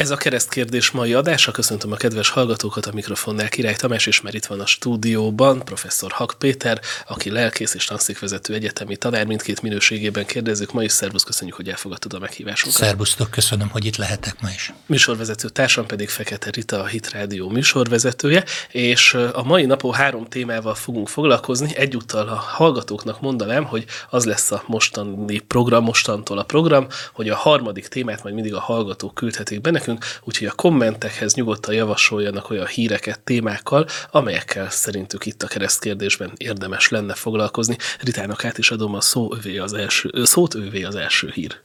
Ez a keresztkérdés mai adása. Köszöntöm a kedves hallgatókat a mikrofonnál. Király Tamás, és már itt van a stúdióban professzor Hak Péter, aki lelkész és tanszékvezető egyetemi tanár. Mindkét minőségében kérdezzük ma is. Szervusz, köszönjük, hogy elfogadtad a meghívásunkat. Szervusztok, köszönöm, hogy itt lehetek ma is. Műsorvezető társam pedig Fekete Rita, a Hit Rádió műsorvezetője, és a mai napon három témával fogunk foglalkozni. Egyúttal a hallgatóknak mondanám, hogy az lesz a mostani program, mostantól a program, hogy a harmadik témát majd mindig a hallgatók küldhetik be nekünk, nekünk, úgyhogy a kommentekhez nyugodtan javasoljanak olyan híreket, témákkal, amelyekkel szerintük itt a keresztkérdésben érdemes lenne foglalkozni. Ritának át is adom a szó, övé az első, szót, ővé az első hír.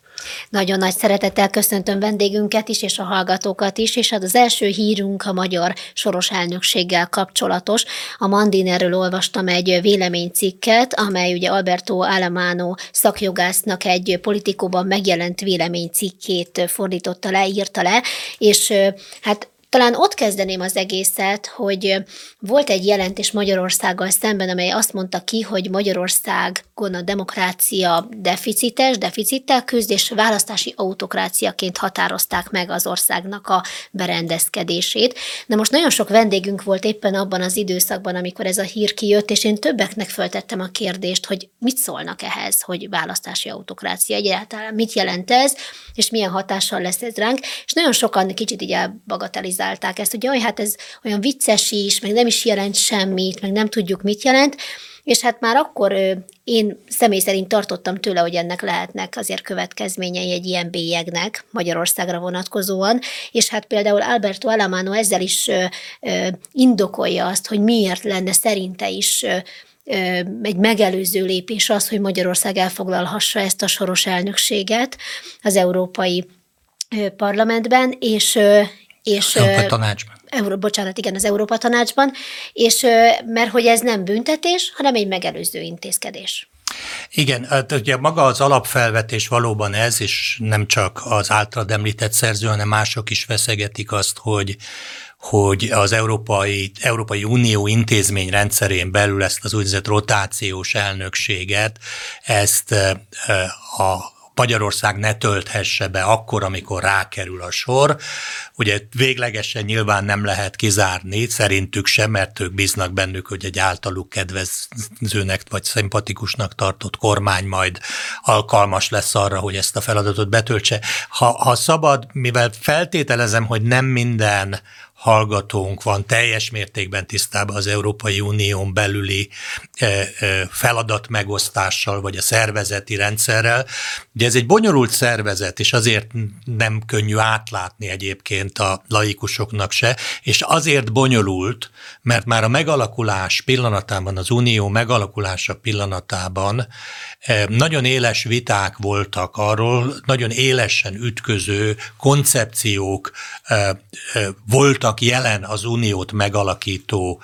Nagyon nagy szeretettel köszöntöm vendégünket is, és a hallgatókat is, és hát az első hírünk a magyar soros elnökséggel kapcsolatos. A Mandinerről olvastam egy véleménycikket, amely ugye Alberto Alamano szakjogásznak egy politikóban megjelent véleménycikkét fordította le, írta le, és hát talán ott kezdeném az egészet, hogy volt egy jelentés Magyarországgal szemben, amely azt mondta ki, hogy Magyarországon a demokrácia deficites, deficittel küzd, és választási autokráciaként határozták meg az országnak a berendezkedését. De most nagyon sok vendégünk volt éppen abban az időszakban, amikor ez a hír kijött, és én többeknek föltettem a kérdést, hogy mit szólnak ehhez, hogy választási autokrácia egyáltalán, mit jelent ez, és milyen hatással lesz ez ránk, és nagyon sokan kicsit így elbagatelizálták kritizálták ezt, hogy jaj, hát ez olyan vicces is, meg nem is jelent semmit, meg nem tudjuk, mit jelent, és hát már akkor én személy szerint tartottam tőle, hogy ennek lehetnek azért következményei egy ilyen bélyegnek Magyarországra vonatkozóan, és hát például Alberto Alamano ezzel is indokolja azt, hogy miért lenne szerinte is egy megelőző lépés az, hogy Magyarország elfoglalhassa ezt a soros elnökséget az Európai Parlamentben, és, és Európa Tanácsban. Euró, bocsánat, igen, az Európa Tanácsban, és mert hogy ez nem büntetés, hanem egy megelőző intézkedés. Igen, hát ugye maga az alapfelvetés valóban ez, és nem csak az általad említett szerző, hanem mások is veszegetik azt, hogy hogy az Európai, Európai Unió intézmény rendszerén belül ezt az úgynevezett rotációs elnökséget, ezt a Magyarország ne tölthesse be akkor, amikor rákerül a sor. Ugye véglegesen nyilván nem lehet kizárni, szerintük sem, mert ők bíznak bennük, hogy egy általuk kedvezőnek vagy szimpatikusnak tartott kormány majd alkalmas lesz arra, hogy ezt a feladatot betöltse. Ha, ha szabad, mivel feltételezem, hogy nem minden hallgatónk van teljes mértékben tisztában az Európai Unión belüli feladat megosztással, vagy a szervezeti rendszerrel. Ugye ez egy bonyolult szervezet, és azért nem könnyű átlátni egyébként a laikusoknak se, és azért bonyolult, mert már a megalakulás pillanatában, az unió megalakulása pillanatában nagyon éles viták voltak arról, nagyon élesen ütköző koncepciók voltak jelen az uniót megalakító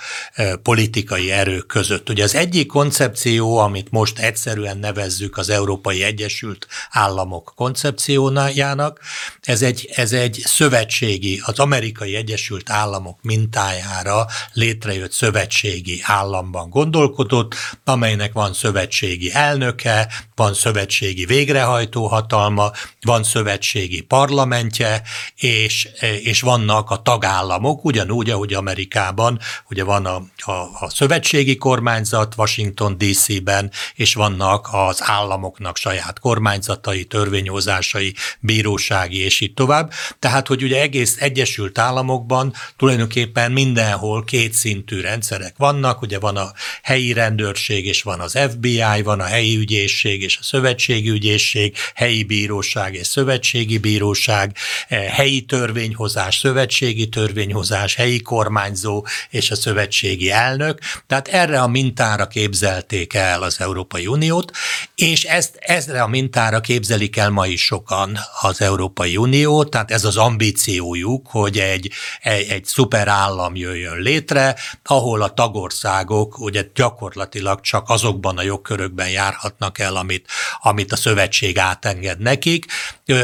politikai erők között. Ugye az egyik koncepció, amit most egyszerűen nevezzük az Európai Egyesült Államok koncepciójának, ez egy, ez egy szövetségi, az Amerikai Egyesült Államok mintájára létrejött szövetségi államban gondolkodott, amelynek van szövetségi elnöke, van szövetségi végrehajtó hatalma, van szövetségi parlamentje, és, és vannak a tagállamok, ugyanúgy, ahogy Amerikában, ugye van a, a, a szövetségi kormányzat Washington DC-ben, és vannak az államoknak saját kormányzatai, törvényhozásai, bírósági, és így tovább. Tehát, hogy ugye egész Egyesült Államokban tulajdonképpen mindenhol kétszintű rendszerek vannak, ugye van a helyi rendőrség, és van az FBI, van a helyi ügyészség, és a szövetségi ügyészség, helyi bíróság és szövetségi bíróság, eh, helyi törvényhozás, szövetségi törvényhozás, helyi kormányzó és a szövetségi elnök. Tehát erre a mintára képzelték el az Európai Uniót, és ezt, ezre a mintára képzelik el ma is sokan az Európai Uniót, tehát ez az ambíciójuk, hogy egy, egy, egy szuperállam jöjjön létre, ahol a tagországok ugye gyakorlatilag csak azokban a jogkörökben járhatnak el, amit, amit a szövetség átenged nekik.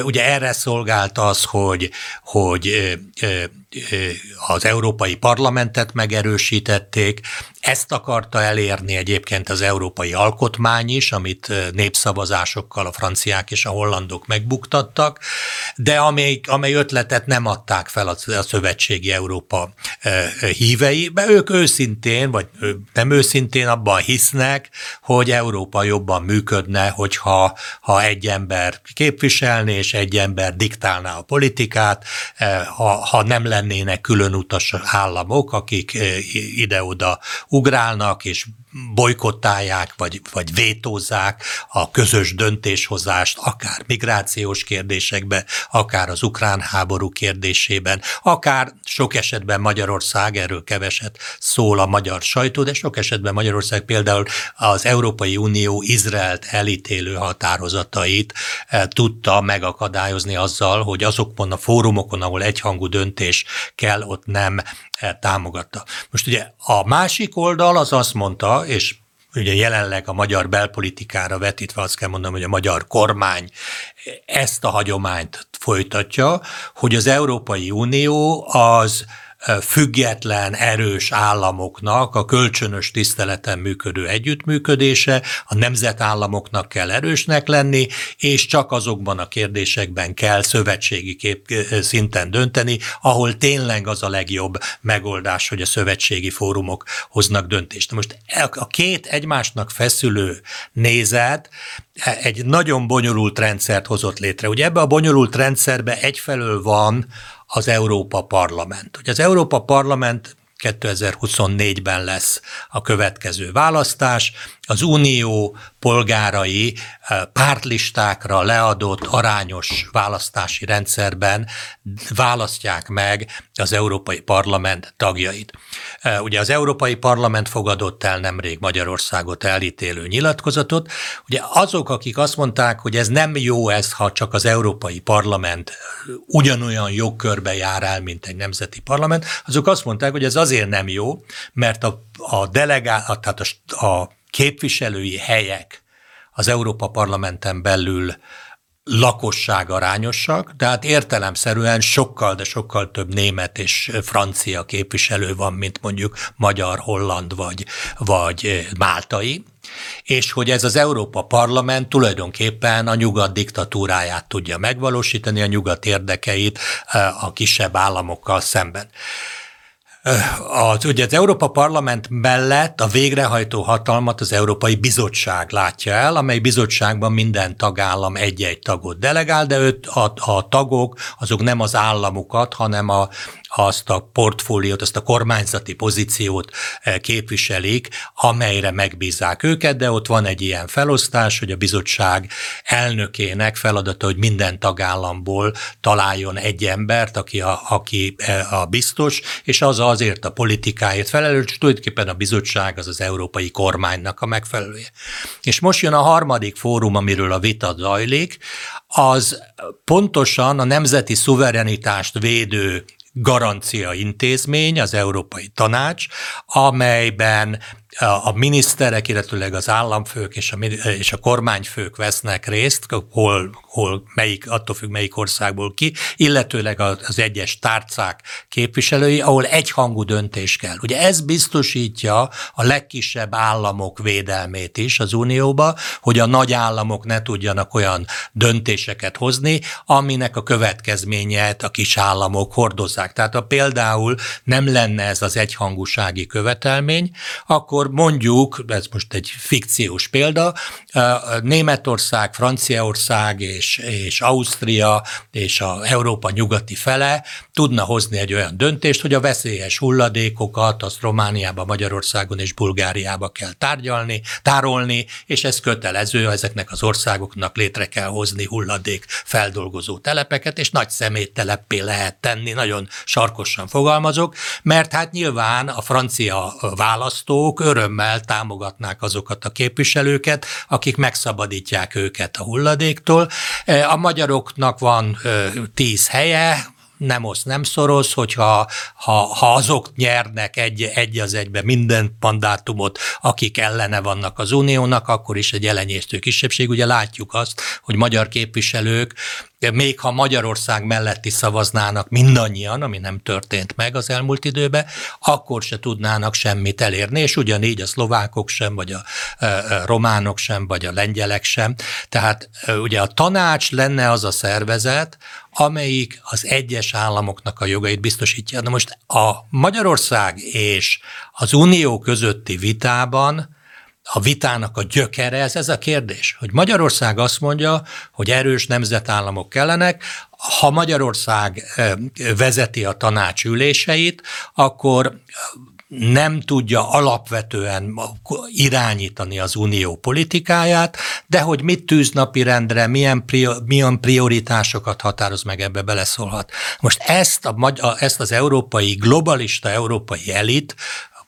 Ugye erre szolgált az, hogy, hogy az Európai Parlamentet megerősítették, Ezt akarta elérni egyébként az európai alkotmány is, amit népszavazásokkal a franciák és a hollandok megbuktattak, de amely, amely ötletet nem adták fel a, szövetségi Európa hívei, mert ők őszintén, vagy nem őszintén abban hisznek, hogy Európa jobban működne, hogyha ha egy ember képviselné, és egy ember diktálná a politikát, ha, ha nem lennének külön utas államok, akik ide-oda ugrálnak, és bolykottálják, vagy, vagy vétózzák a közös döntéshozást, akár migrációs kérdésekben, akár az ukrán háború kérdésében, akár sok esetben Magyarország, erről keveset szól a magyar sajtó, de sok esetben Magyarország például az Európai Unió Izraelt elítélő határozatait eh, tudta megakadályozni azzal, hogy azokon a fórumokon, ahol egyhangú döntés kell, ott nem támogatta. Most ugye a másik oldal az azt mondta, és ugye jelenleg a magyar belpolitikára vetítve azt kell mondanom, hogy a magyar kormány ezt a hagyományt folytatja, hogy az Európai Unió az független, erős államoknak a kölcsönös tiszteleten működő együttműködése, a nemzetállamoknak kell erősnek lenni, és csak azokban a kérdésekben kell szövetségi kép szinten dönteni, ahol tényleg az a legjobb megoldás, hogy a szövetségi fórumok hoznak döntést. Most a két egymásnak feszülő nézet egy nagyon bonyolult rendszert hozott létre. Ugye ebbe a bonyolult rendszerbe egyfelől van az Európa Parlament. Ugye az Európa Parlament 2024-ben lesz a következő választás. Az unió polgárai eh, pártlistákra leadott arányos választási rendszerben választják meg az Európai Parlament tagjait. Eh, ugye az Európai Parlament fogadott el nemrég Magyarországot elítélő nyilatkozatot. Ugye azok, akik azt mondták, hogy ez nem jó ez, ha csak az Európai Parlament ugyanolyan jogkörbe jár el, mint egy nemzeti parlament, azok azt mondták, hogy ez azért nem jó, mert a, a delegál, tehát a, a képviselői helyek az Európa Parlamenten belül lakosság arányosak, de hát értelemszerűen sokkal, de sokkal több német és francia képviselő van, mint mondjuk magyar, holland vagy, vagy máltai, és hogy ez az Európa Parlament tulajdonképpen a nyugat diktatúráját tudja megvalósítani, a nyugat érdekeit eh, a kisebb államokkal szemben. Az, ugye az Európa Parlament mellett a végrehajtó hatalmat az Európai Bizottság látja el, amely bizottságban minden tagállam egy-egy tagot delegál, de őt, a, a tagok azok nem az államukat, hanem a, azt a portfóliót, azt a kormányzati pozíciót képviselik, amelyre megbízzák őket, de ott van egy ilyen felosztás, hogy a bizottság elnökének feladata, hogy minden tagállamból találjon egy embert, aki a, aki a biztos, és az azért a politikáért felelős, tulajdonképpen a bizottság az az európai kormánynak a megfelelője. És most jön a harmadik fórum, amiről a vita zajlik, az pontosan a nemzeti szuverenitást védő garancia intézmény, az Európai Tanács, amelyben a miniszterek, illetőleg az államfők és a, és a kormányfők vesznek részt, hol, hol melyik, attól függ melyik országból ki, illetőleg az egyes tárcák képviselői, ahol egyhangú döntés kell. Ugye ez biztosítja a legkisebb államok védelmét is az Unióba, hogy a nagy államok ne tudjanak olyan döntéseket hozni, aminek a következményet a kis államok hordozzák. Tehát ha például nem lenne ez az egyhangúsági követelmény, akkor mondjuk, ez most egy fikciós példa, Németország, Franciaország és, és Ausztria és a Európa nyugati fele tudna hozni egy olyan döntést, hogy a veszélyes hulladékokat azt Romániába, Magyarországon és Bulgáriába kell tárgyalni, tárolni, és ez kötelező, ezeknek az országoknak létre kell hozni hulladék feldolgozó telepeket, és nagy szemétteleppé lehet tenni, nagyon sarkosan fogalmazok, mert hát nyilván a francia választók örömmel támogatnák azokat a képviselőket, akik megszabadítják őket a hulladéktól. A magyaroknak van tíz helye, nem osz, nem szoros, hogyha ha, ha azok nyernek egy, egy az egybe minden mandátumot, akik ellene vannak az uniónak, akkor is egy elenyésztő kisebbség. Ugye látjuk azt, hogy magyar képviselők még ha Magyarország melletti szavaznának mindannyian, ami nem történt meg az elmúlt időben, akkor se tudnának semmit elérni, és ugyanígy a szlovákok sem, vagy a, a románok sem, vagy a lengyelek sem. Tehát ugye a tanács lenne az a szervezet, amelyik az egyes államoknak a jogait biztosítja. Na most a Magyarország és az Unió közötti vitában a vitának a gyökere, ez, ez a kérdés, hogy Magyarország azt mondja, hogy erős nemzetállamok kellenek, ha Magyarország vezeti a tanács üléseit, akkor nem tudja alapvetően irányítani az unió politikáját, de hogy mit tűz napirendre, milyen, prior, milyen prioritásokat határoz meg, ebbe beleszólhat. Most ezt, a, ezt az európai, globalista európai elit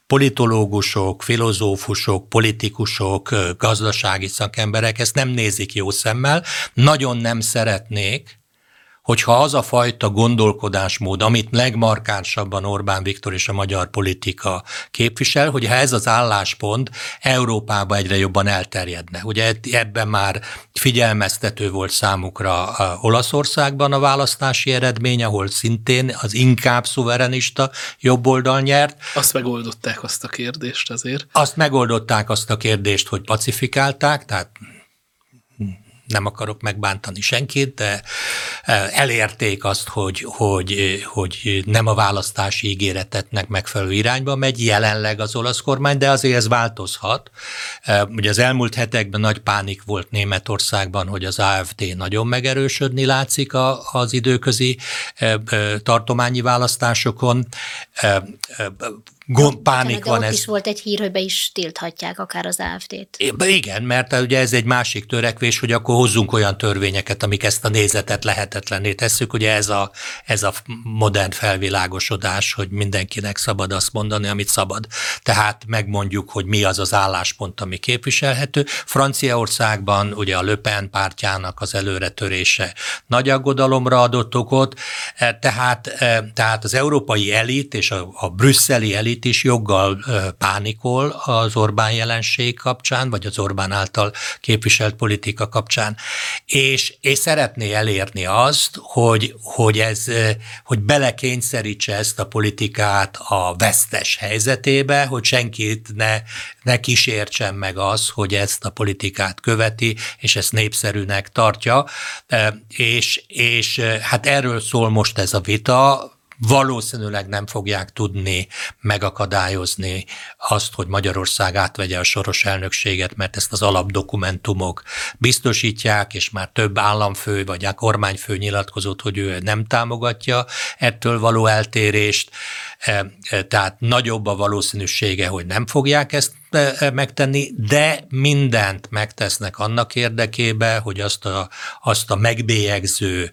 politológusok, filozófusok, politikusok, gazdasági szakemberek ezt nem nézik jó szemmel, nagyon nem szeretnék, hogyha az a fajta gondolkodásmód, amit legmarkánsabban Orbán Viktor és a magyar politika képvisel, hogy ha ez az álláspont Európába egyre jobban elterjedne. Ugye ebben már figyelmeztető volt számukra a Olaszországban a választási eredmény, ahol szintén az inkább szuverenista jobboldal nyert. Azt megoldották azt a kérdést azért. Azt megoldották azt a kérdést, hogy pacifikálták, tehát nem akarok megbántani senkit, de e, elérték azt, hogy, hogy, hogy nem a választási ígéretetnek megfelelő irányba megy jelenleg az olasz kormány, de azért ez változhat. E, ugye az elmúlt hetekben nagy pánik volt Németországban, hogy az AFD nagyon megerősödni látszik az időközi e, tartományi választásokon gond, pánik van. ez. is volt egy hír, hogy be is tilthatják akár az AFD-t. Igen, mert ugye ez egy másik törekvés, hogy akkor hozzunk olyan törvényeket, amik ezt a nézetet lehetetlenné tesszük. Ugye ez a, ez a modern felvilágosodás, hogy mindenkinek szabad azt mondani, amit szabad. Tehát megmondjuk, hogy mi az az álláspont, ami képviselhető. Franciaországban ugye a Le Pen pártjának az előretörése nagy aggodalomra adott okot, e, tehát, e, tehát az európai elit és a, a brüsszeli elit itt is joggal pánikol az Orbán jelenség kapcsán, vagy az Orbán által képviselt politika kapcsán, és, és szeretné elérni azt, hogy, hogy, ez, hogy belekényszerítse ezt a politikát a vesztes helyzetébe, hogy senkit ne, ne kísértsen meg az, hogy ezt a politikát követi, és ezt népszerűnek tartja, és, és hát erről szól most ez a vita, valószínűleg nem fogják tudni megakadályozni azt, hogy Magyarország átvegye a soros elnökséget, mert ezt az alapdokumentumok biztosítják, és már több államfő vagy a kormányfő nyilatkozott, hogy ő nem támogatja ettől való eltérést, tehát nagyobb a valószínűsége, hogy nem fogják ezt e, megtenni, de mindent megtesznek annak érdekébe, hogy azt a, azt a megbélyegző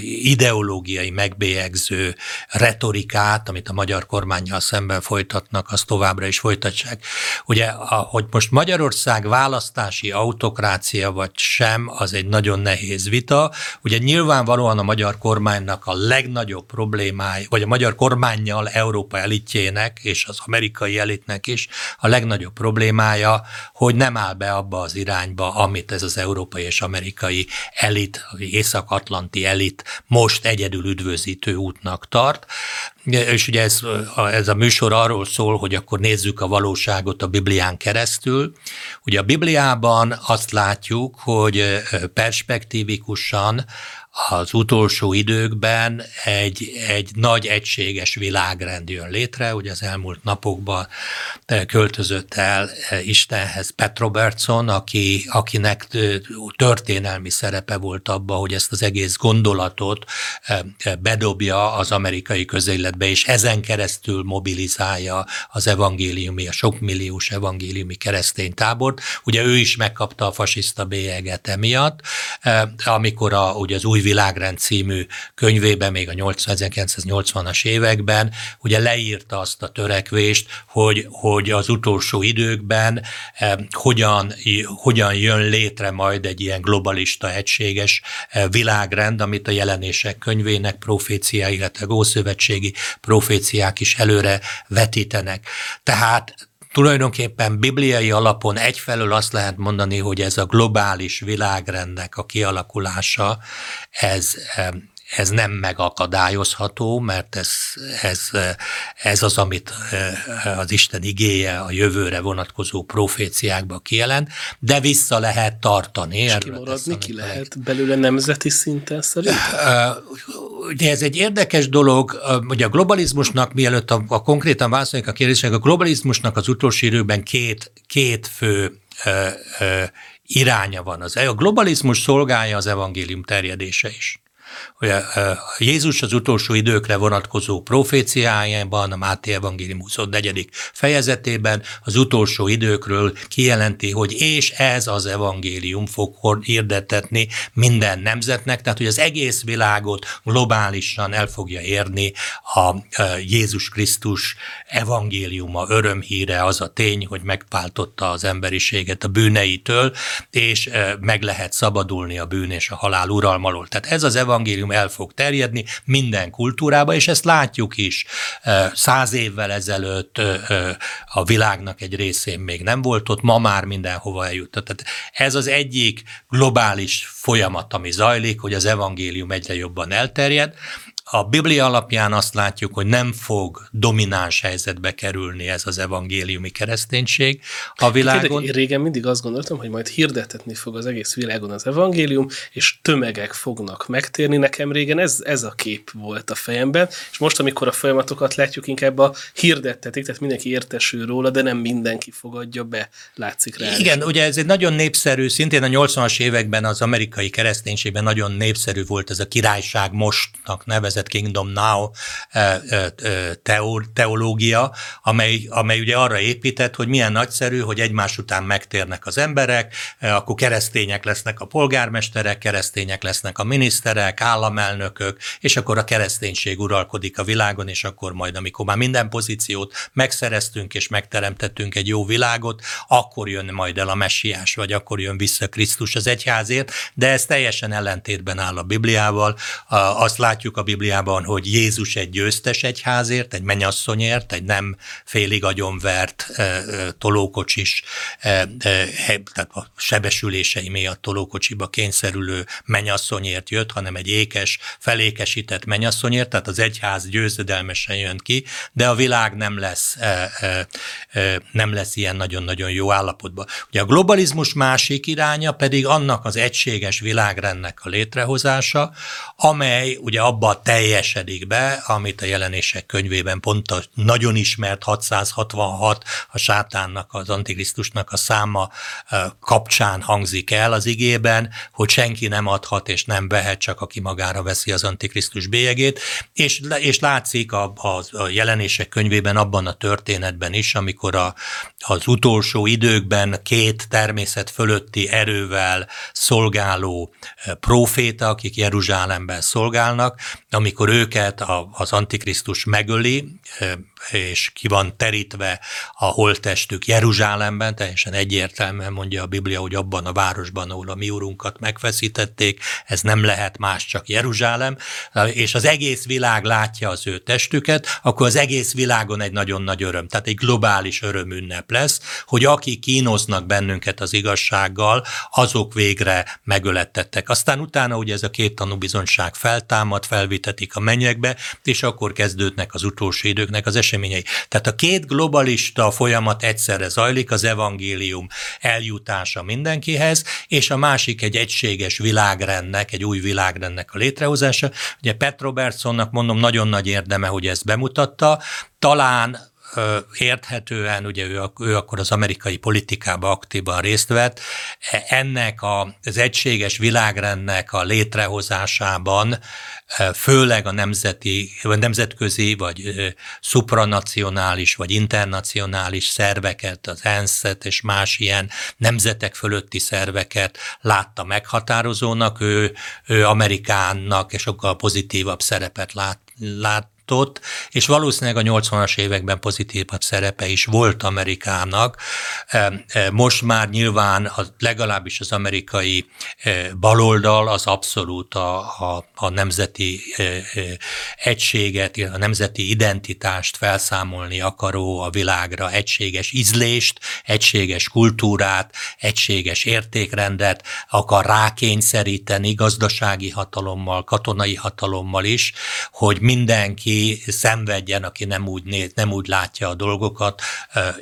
ideológiai megbélyegző retorikát, amit a magyar kormányjal szemben folytatnak, azt továbbra is folytatják. Ugye, hogy most Magyarország választási autokrácia vagy sem, az egy nagyon nehéz vita. Ugye nyilvánvalóan a magyar kormánynak a legnagyobb problémája, vagy a magyar kormányjal Európa elitjének és az amerikai elitnek is a legnagyobb problémája, hogy nem áll be abba az irányba, amit ez az európai és amerikai elit, észak-atlant atlanti elit most egyedül üdvözítő útnak tart. És ugye ez, ez a műsor arról szól, hogy akkor nézzük a valóságot a Biblián keresztül. Ugye a Bibliában azt látjuk, hogy perspektívikusan az utolsó időkben egy, egy nagy egységes világrend jön létre, ugye az elmúlt napokban költözött el Istenhez Pat Robertson, aki, akinek történelmi szerepe volt abban, hogy ezt az egész gondolatot bedobja az amerikai közéletbe, és ezen keresztül mobilizálja az evangéliumi, a sokmilliós evangéliumi keresztény tábort. Ugye ő is megkapta a fasiszta bélyeget emiatt, amikor a, ugye az új világrend című könyvében még a 1980-as években ugye leírta azt a törekvést, hogy, hogy az utolsó időkben eh, hogyan, hogyan jön létre majd egy ilyen globalista, egységes eh, világrend, amit a jelenések könyvének proféciái, illetve gószövetségi proféciák is előre vetítenek. Tehát tulajdonképpen bibliai alapon egyfelől azt lehet mondani, hogy ez a globális világrendnek a kialakulása, ez ez nem megakadályozható, mert ez, ez, ez az, amit eh, az Isten igéje a jövőre vonatkozó proféciákba kijelent, de vissza lehet tartani. És kimaradni ki lehet belőle nemzeti szinten szerint? Eh, ugye ez egy érdekes dolog, hogy a globalizmusnak, mielőtt a, a konkrétan válaszoljuk a kérdésnek, a globalizmusnak az utolsó időkben két, két fő ö, ö, iránya van. Az, a globalizmus szolgálja az evangélium terjedése is hogy Jézus az utolsó időkre vonatkozó proféciájában, a Máté Evangélium 24. fejezetében az utolsó időkről kijelenti, hogy és ez az evangélium fog hirdetetni minden nemzetnek, tehát hogy az egész világot globálisan el fogja érni a Jézus Krisztus evangéliuma, örömhíre, az a tény, hogy megváltotta az emberiséget a bűneitől, és meg lehet szabadulni a bűn és a halál uralmalól. Tehát ez az evangélium evangélium el fog terjedni minden kultúrába, és ezt látjuk is. Száz évvel ezelőtt a világnak egy részén még nem volt ott, ma már mindenhova eljutott. Tehát ez az egyik globális folyamat, ami zajlik, hogy az evangélium egyre jobban elterjed, a Biblia alapján azt látjuk, hogy nem fog domináns helyzetbe kerülni ez az evangéliumi kereszténység a világon. Én régen mindig azt gondoltam, hogy majd hirdetetni fog az egész világon az evangélium, és tömegek fognak megtérni. Nekem régen ez, ez a kép volt a fejemben, és most, amikor a folyamatokat látjuk, inkább a hirdettetik, tehát mindenki értesül róla, de nem mindenki fogadja be, látszik rá. Igen, ugye ez egy nagyon népszerű, szintén a 80-as években az amerikai kereszténységben nagyon népszerű volt ez a királyság mostnak nevezett úgynevezett Kingdom Now eh, eh, eh, teológia, amely, amely ugye arra épített, hogy milyen nagyszerű, hogy egymás után megtérnek az emberek, akkor keresztények lesznek a polgármesterek, keresztények lesznek a miniszterek, államelnökök, és akkor a kereszténység uralkodik a világon, és akkor majd, amikor már minden pozíciót megszereztünk és megteremtettünk egy jó világot, akkor jön majd el a messiás, vagy akkor jön vissza Krisztus az egyházért, de ez teljesen ellentétben áll a Bibliával. Azt látjuk a Bibliában, Bibliában, hogy Jézus egy győztes egyházért, egy menyasszonyért, egy nem félig agyonvert tolókocsis, tehát a sebesülései miatt tolókocsiba kényszerülő menyasszonyért jött, hanem egy ékes, felékesített menyasszonyért, tehát az egyház győzedelmesen jön ki, de a világ nem lesz, nem lesz ilyen nagyon-nagyon jó állapotban. Ugye a globalizmus másik iránya pedig annak az egységes világrendnek a létrehozása, amely ugye abba a teljesedik be, amit a jelenések könyvében pont a nagyon ismert 666 a sátánnak, az antikrisztusnak a száma kapcsán hangzik el az igében, hogy senki nem adhat és nem vehet, csak aki magára veszi az antikrisztus bélyegét, és, és látszik a, a, a jelenések könyvében abban a történetben is, amikor a, az utolsó időkben két természet fölötti erővel szolgáló proféta, akik Jeruzsálemben szolgálnak, amikor őket az Antikrisztus megöli, és ki van terítve a holttestük Jeruzsálemben, teljesen egyértelműen mondja a Biblia, hogy abban a városban, ahol a mi urunkat megfeszítették, ez nem lehet más, csak Jeruzsálem, és az egész világ látja az ő testüket, akkor az egész világon egy nagyon nagy öröm, tehát egy globális örömünnep lesz, hogy akik kínoznak bennünket az igazsággal, azok végre megölettettek. Aztán utána ugye ez a két tanúbizonyság feltámad, felvitetik a mennyekbe, és akkor kezdődnek az utolsó időknek az eseményei. Tehát a két globalista folyamat egyszerre zajlik, az evangélium eljutása mindenkihez, és a másik egy egységes világrendnek, egy új világrendnek a létrehozása. Ugye Pet Robertsonnak mondom, nagyon nagy érdeme, hogy ezt bemutatta, talán érthetően, ugye ő, ő akkor az amerikai politikába aktívan részt vett, ennek a, az egységes világrendnek a létrehozásában főleg a nemzeti, vagy nemzetközi, vagy supranacionális, vagy internacionális szerveket, az ensz és más ilyen nemzetek fölötti szerveket látta meghatározónak, ő, ő Amerikánnak és sokkal pozitívabb szerepet lát, lát irányított, és valószínűleg a 80-as években pozitívabb szerepe is volt Amerikának. Most már nyilván az, legalábbis az amerikai baloldal az abszolút a, a, a nemzeti egységet, a nemzeti identitást felszámolni akaró a világra egységes ízlést, egységes kultúrát, egységes értékrendet akar rákényszeríteni gazdasági hatalommal, katonai hatalommal is, hogy mindenki szenvedjen, aki nem úgy, néz, nem úgy látja a dolgokat.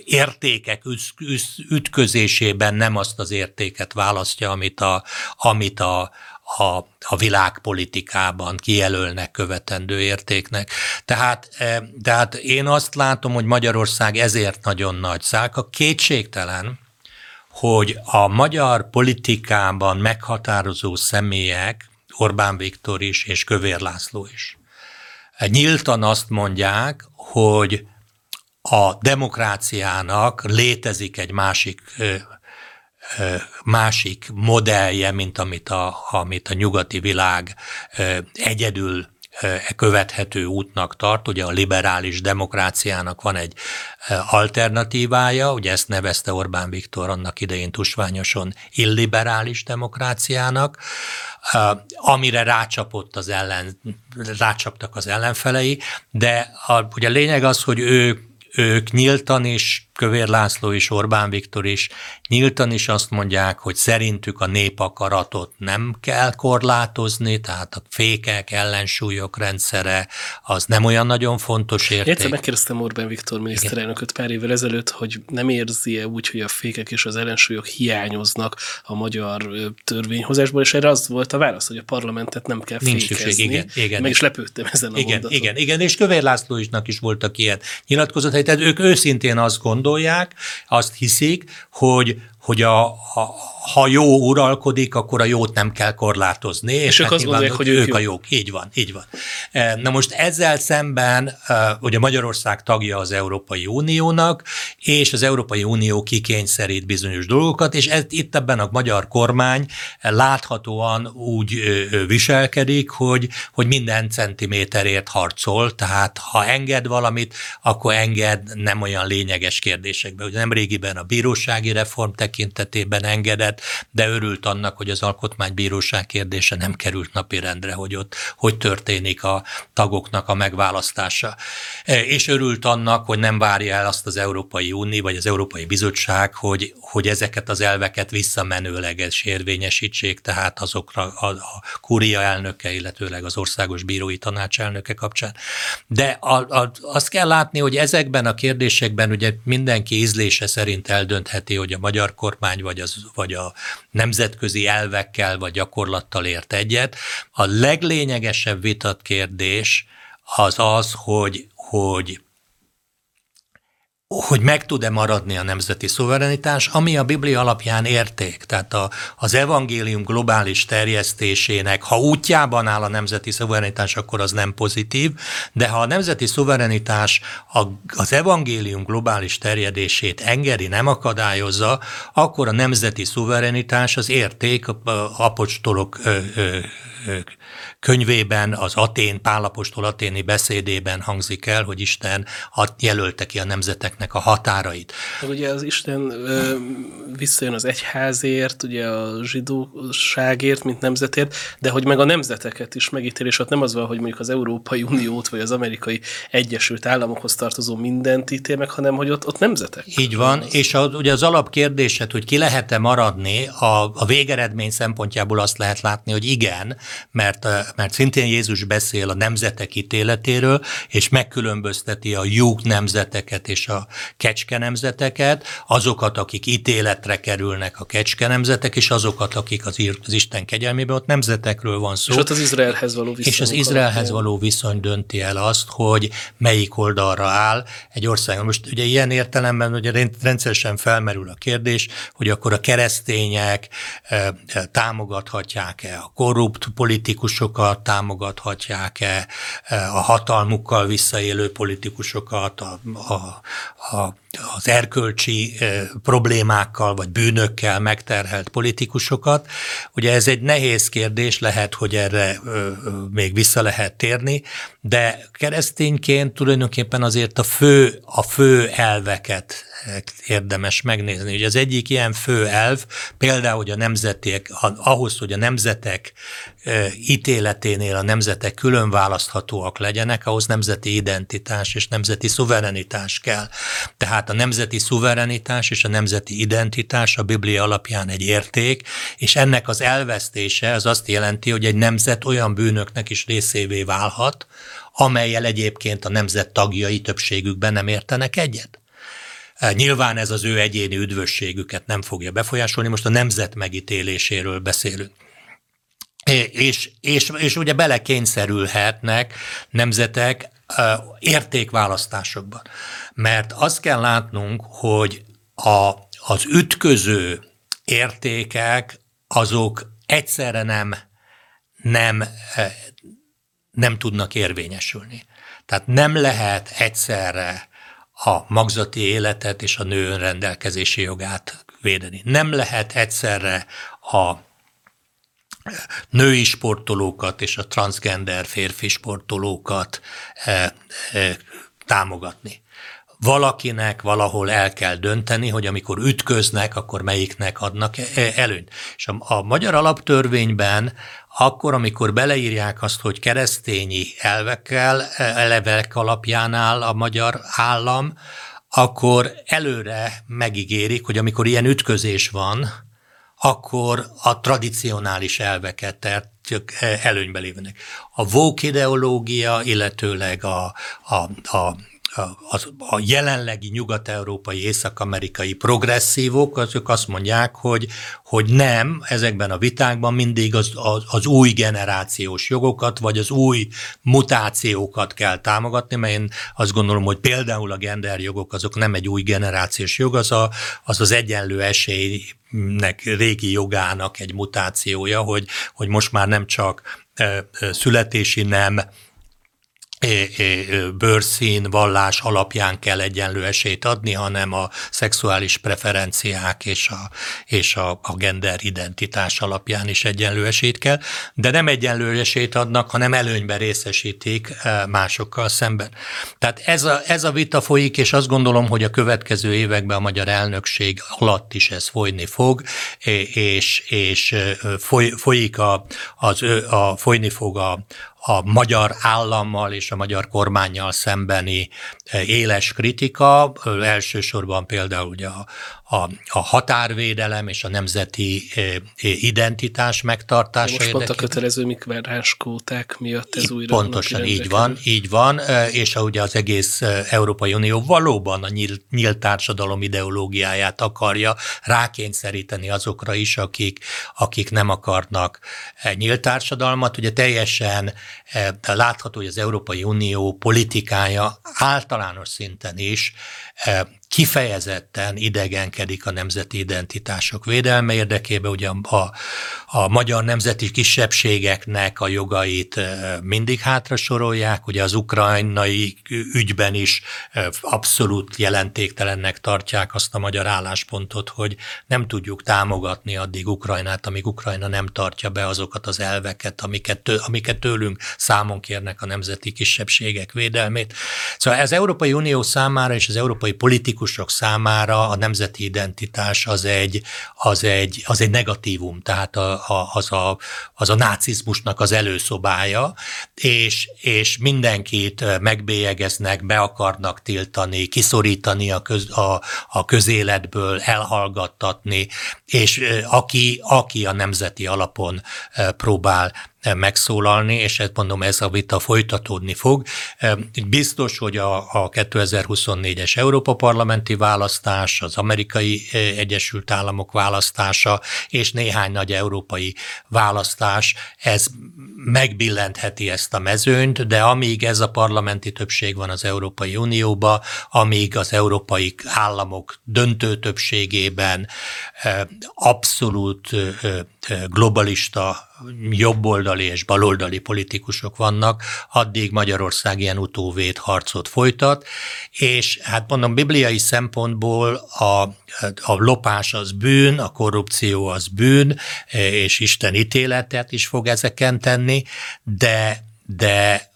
Értékek ütközésében nem azt az értéket választja, amit a, amit a, a, a világpolitikában kijelölnek követendő értéknek. Tehát, tehát én azt látom, hogy Magyarország ezért nagyon nagy szálka. Kétségtelen, hogy a magyar politikában meghatározó személyek, Orbán Viktor is és Kövér László is, nyíltan azt mondják, hogy a demokráciának létezik egy másik másik modellje, mint amit a, amit a nyugati világ egyedül követhető útnak tart. Ugye a liberális demokráciának van egy alternatívája, ugye ezt nevezte Orbán Viktor annak idején tusványosan illiberális demokráciának, amire rácsapott az ellen, rácsaptak az ellenfelei, de a, ugye a lényeg az, hogy ő, ők nyíltan és Kövér László és Orbán Viktor is nyíltan is azt mondják, hogy szerintük a népakaratot nem kell korlátozni, tehát a fékek, ellensúlyok rendszere az nem olyan nagyon fontos érték. Egyszer megkérdeztem Orbán Viktor miniszterelnököt pár évvel ezelőtt, hogy nem érzi-e úgy, hogy a fékek és az ellensúlyok hiányoznak a magyar törvényhozásból, és erre az volt a válasz, hogy a parlamentet nem kell Nincs fékezni. Szükség, igen, igen. Meg is lepődtem ezen a igen, mondaton. Igen, igen, és Kövér Lászlóisnak is voltak ilyen nyilatkozatai, tehát ők őszintén azt gondolják, gondolják, azt hiszik, hogy, hogy a, a, ha jó uralkodik, akkor a jót nem kell korlátozni. És, és ők hát azt gondolják, hogy ők, ők a jók. Így van, így van. E, na most ezzel szemben, e, ugye Magyarország tagja az Európai Uniónak, és az Európai Unió kikényszerít bizonyos dolgokat, és ez, itt ebben a magyar kormány láthatóan úgy viselkedik, hogy, hogy minden centiméterért harcol, tehát ha enged valamit, akkor enged nem olyan lényeges kérdésekbe. Ugye nem régiben a bírósági reform tekintetében engedett, de örült annak, hogy az alkotmánybíróság kérdése nem került napirendre, hogy ott hogy történik a tagoknak a megválasztása. E, és örült annak, hogy nem várja el azt az Európai Unió vagy az Európai Bizottság, hogy, hogy ezeket az elveket visszamenőleges érvényesítsék, tehát azokra a, a kúria elnöke, illetőleg az Országos Bírói Tanács elnöke kapcsán. De a, a, azt kell látni, hogy ezekben a kérdésekben ugye mindenki ízlése szerint eldöntheti, hogy a magyar kormány vagy, az, vagy a nemzetközi elvekkel vagy gyakorlattal ért egyet. A leglényegesebb vitat kérdés az az, hogy, hogy hogy meg tud-e maradni a nemzeti szuverenitás, ami a Biblia alapján érték. Tehát a, az evangélium globális terjesztésének, ha útjában áll a nemzeti szuverenitás, akkor az nem pozitív, de ha a nemzeti szuverenitás a, az evangélium globális terjedését engedi, nem akadályozza, akkor a nemzeti szuverenitás az érték apostolok könyvében, az Atén, Pálapostól aténi beszédében hangzik el, hogy Isten jelölte ki a nemzeteknek a határait. Ugye az Isten ö, visszajön az egyházért, ugye a zsidóságért, mint nemzetért, de hogy meg a nemzeteket is megítél, és ott nem az van, hogy mondjuk az Európai Uniót, vagy az amerikai Egyesült Államokhoz tartozó mindent ítél meg, hanem hogy ott, ott nemzetek. Így van, az... és a, ugye az alapkérdésed, hogy ki lehet-e maradni, a, a végeredmény szempontjából azt lehet látni, hogy igen, mert mert szintén Jézus beszél a nemzetek ítéletéről, és megkülönbözteti a lyuk nemzeteket és a kecske nemzeteket, azokat, akik ítéletre kerülnek a kecske nemzetek, és azokat, akik az, az Isten kegyelmében, ott nemzetekről van szó. És ott az Izraelhez való viszony. És az Izraelhez való viszony dönti el azt, hogy melyik oldalra áll egy ország. Most ugye ilyen értelemben ugye rendszeresen felmerül a kérdés, hogy akkor a keresztények támogathatják-e a korrupt politikusokat támogathatják-e, a hatalmukkal visszaélő politikusokat, a, a, a, az erkölcsi problémákkal vagy bűnökkel megterhelt politikusokat. Ugye ez egy nehéz kérdés, lehet, hogy erre még vissza lehet térni, de keresztényként tulajdonképpen azért a fő, a fő elveket érdemes megnézni. Ugye az egyik ilyen fő elv, például, hogy a nemzetek, ahhoz, hogy a nemzetek ítéleténél a nemzetek külön választhatóak legyenek, ahhoz nemzeti identitás és nemzeti szuverenitás kell. Tehát a nemzeti szuverenitás és a nemzeti identitás a Biblia alapján egy érték, és ennek az elvesztése az azt jelenti, hogy egy nemzet olyan bűnöknek is részévé válhat, amelyel egyébként a nemzet tagjai többségükben nem értenek egyet. Nyilván ez az ő egyéni üdvösségüket nem fogja befolyásolni, most a nemzet megítéléséről beszélünk. És, és, és ugye belekényszerülhetnek nemzetek értékválasztásokban. Mert azt kell látnunk, hogy a, az ütköző értékek azok egyszerre nem, nem, nem tudnak érvényesülni. Tehát nem lehet egyszerre a magzati életet és a nő önrendelkezési jogát védeni. Nem lehet egyszerre a női sportolókat és a transgender férfi sportolókat e, e, támogatni. Valakinek valahol el kell dönteni, hogy amikor ütköznek, akkor melyiknek adnak e, előnyt. És a, a magyar alaptörvényben akkor, amikor beleírják azt, hogy keresztényi elvekkel, elevek alapján áll a magyar állam, akkor előre megígérik, hogy amikor ilyen ütközés van, akkor a tradicionális elveket tehát előnybe lévnek. A vók ideológia, illetőleg a, a, a a, a jelenlegi nyugat-európai, észak-amerikai progresszívok, azok azt mondják, hogy, hogy nem, ezekben a vitákban mindig az, az, az új generációs jogokat, vagy az új mutációkat kell támogatni, mert én azt gondolom, hogy például a genderjogok azok nem egy új generációs jog, az a, az, az egyenlő esélynek régi jogának egy mutációja, hogy, hogy most már nem csak születési nem, bőrszín, vallás alapján kell egyenlő esélyt adni, hanem a szexuális preferenciák és a, és a, a gender identitás alapján is egyenlő esélyt kell, de nem egyenlő esélyt adnak, hanem előnyben részesítik másokkal szemben. Tehát ez a, ez a vita folyik, és azt gondolom, hogy a következő években a magyar elnökség alatt is ez folyni fog, és, és foly, folyik a, az, a, folyni fog a, a magyar állammal és a magyar kormányjal szembeni éles kritika, elsősorban például ugye a, a, a határvédelem és a nemzeti eh, identitás megtartása. Most pont a kötelező migránskóták miatt ez újra. Pontosan így van, így van, eh, és ugye az egész Európai Unió valóban a nyílt, nyílt társadalom ideológiáját akarja rákényszeríteni azokra is, akik, akik nem akarnak nyílt társadalmat. Ugye teljesen látható, hogy az Európai Unió politikája általános szinten is kifejezetten idegenkedik a nemzeti identitások védelme érdekében, ugye a, a magyar nemzeti kisebbségeknek a jogait mindig hátra sorolják, ugye az ukrajnai ügyben is abszolút jelentéktelennek tartják azt a magyar álláspontot, hogy nem tudjuk támogatni addig Ukrajnát, amíg Ukrajna nem tartja be azokat az elveket, amiket, tő, amiket tőlünk számon kérnek a nemzeti kisebbségek védelmét. Szóval az Európai Unió számára és az európai politikus politikusok számára a nemzeti identitás az egy, az egy, az egy negatívum, tehát a, a, az, a, az a nácizmusnak az előszobája, és, és mindenkit megbélyegeznek, be akarnak tiltani, kiszorítani a, köz, a, a közéletből, elhallgattatni, és aki, aki a nemzeti alapon próbál megszólalni, és ezt mondom, ez a vita folytatódni fog. Biztos, hogy a, a 2024-es Európa parlamenti választás, az amerikai Egyesült Államok választása, és néhány nagy európai választás, ez megbillentheti ezt a mezőnyt, de amíg ez a parlamenti többség van az Európai Unióba, amíg az európai államok döntő többségében abszolút globalista jobboldali és baloldali politikusok vannak, addig Magyarország ilyen utóvét harcot folytat, és hát mondom, bibliai szempontból a, a lopás az bűn, a korrupció az bűn, és Isten ítéletet is fog ezeken tenni, de de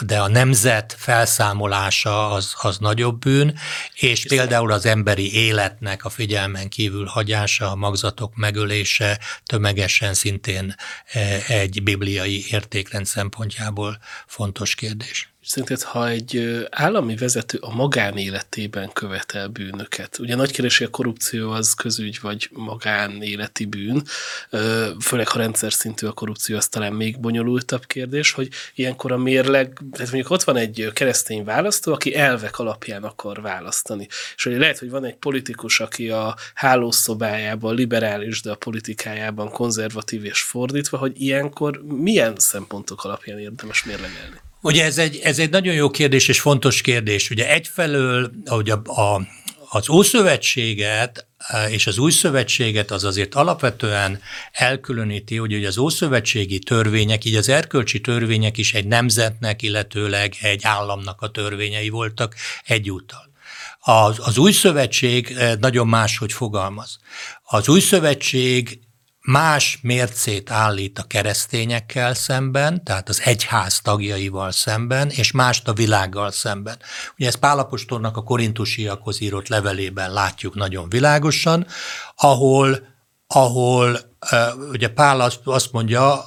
de a nemzet felszámolása az, az nagyobb bűn, és például az emberi életnek a figyelmen kívül hagyása, a magzatok megölése tömegesen szintén e, egy bibliai értékrend szempontjából fontos kérdés. Szerinted, ha egy állami vezető a magánéletében követel bűnöket, ugye nagy kérdés, a korrupció az közügy vagy magánéleti bűn, főleg ha rendszer szintű a korrupció, az talán még bonyolultabb kérdés, hogy ilyenkor a mérleg, tehát mondjuk ott van egy keresztény választó, aki elvek alapján akar választani. És hogy lehet, hogy van egy politikus, aki a hálószobájában liberális, de a politikájában konzervatív és fordítva, hogy ilyenkor milyen szempontok alapján érdemes mérlegelni? Ugye ez egy, ez egy nagyon jó kérdés és fontos kérdés. Ugye egyfelől, ahogy a, a, az Ószövetséget eh, és az új szövetséget az azért alapvetően elkülöníti, hogy az ószövetségi törvények, így az erkölcsi törvények is egy nemzetnek, illetőleg egy államnak a törvényei voltak egyúttal. Az, az új szövetség eh, nagyon máshogy fogalmaz. Az új szövetség más mércét állít a keresztényekkel szemben, tehát az egyház tagjaival szemben, és mást a világgal szemben. Ugye ezt Pálapostolnak a korintusiakhoz írott levelében látjuk nagyon világosan, ahol, ahol ugye Pál azt mondja,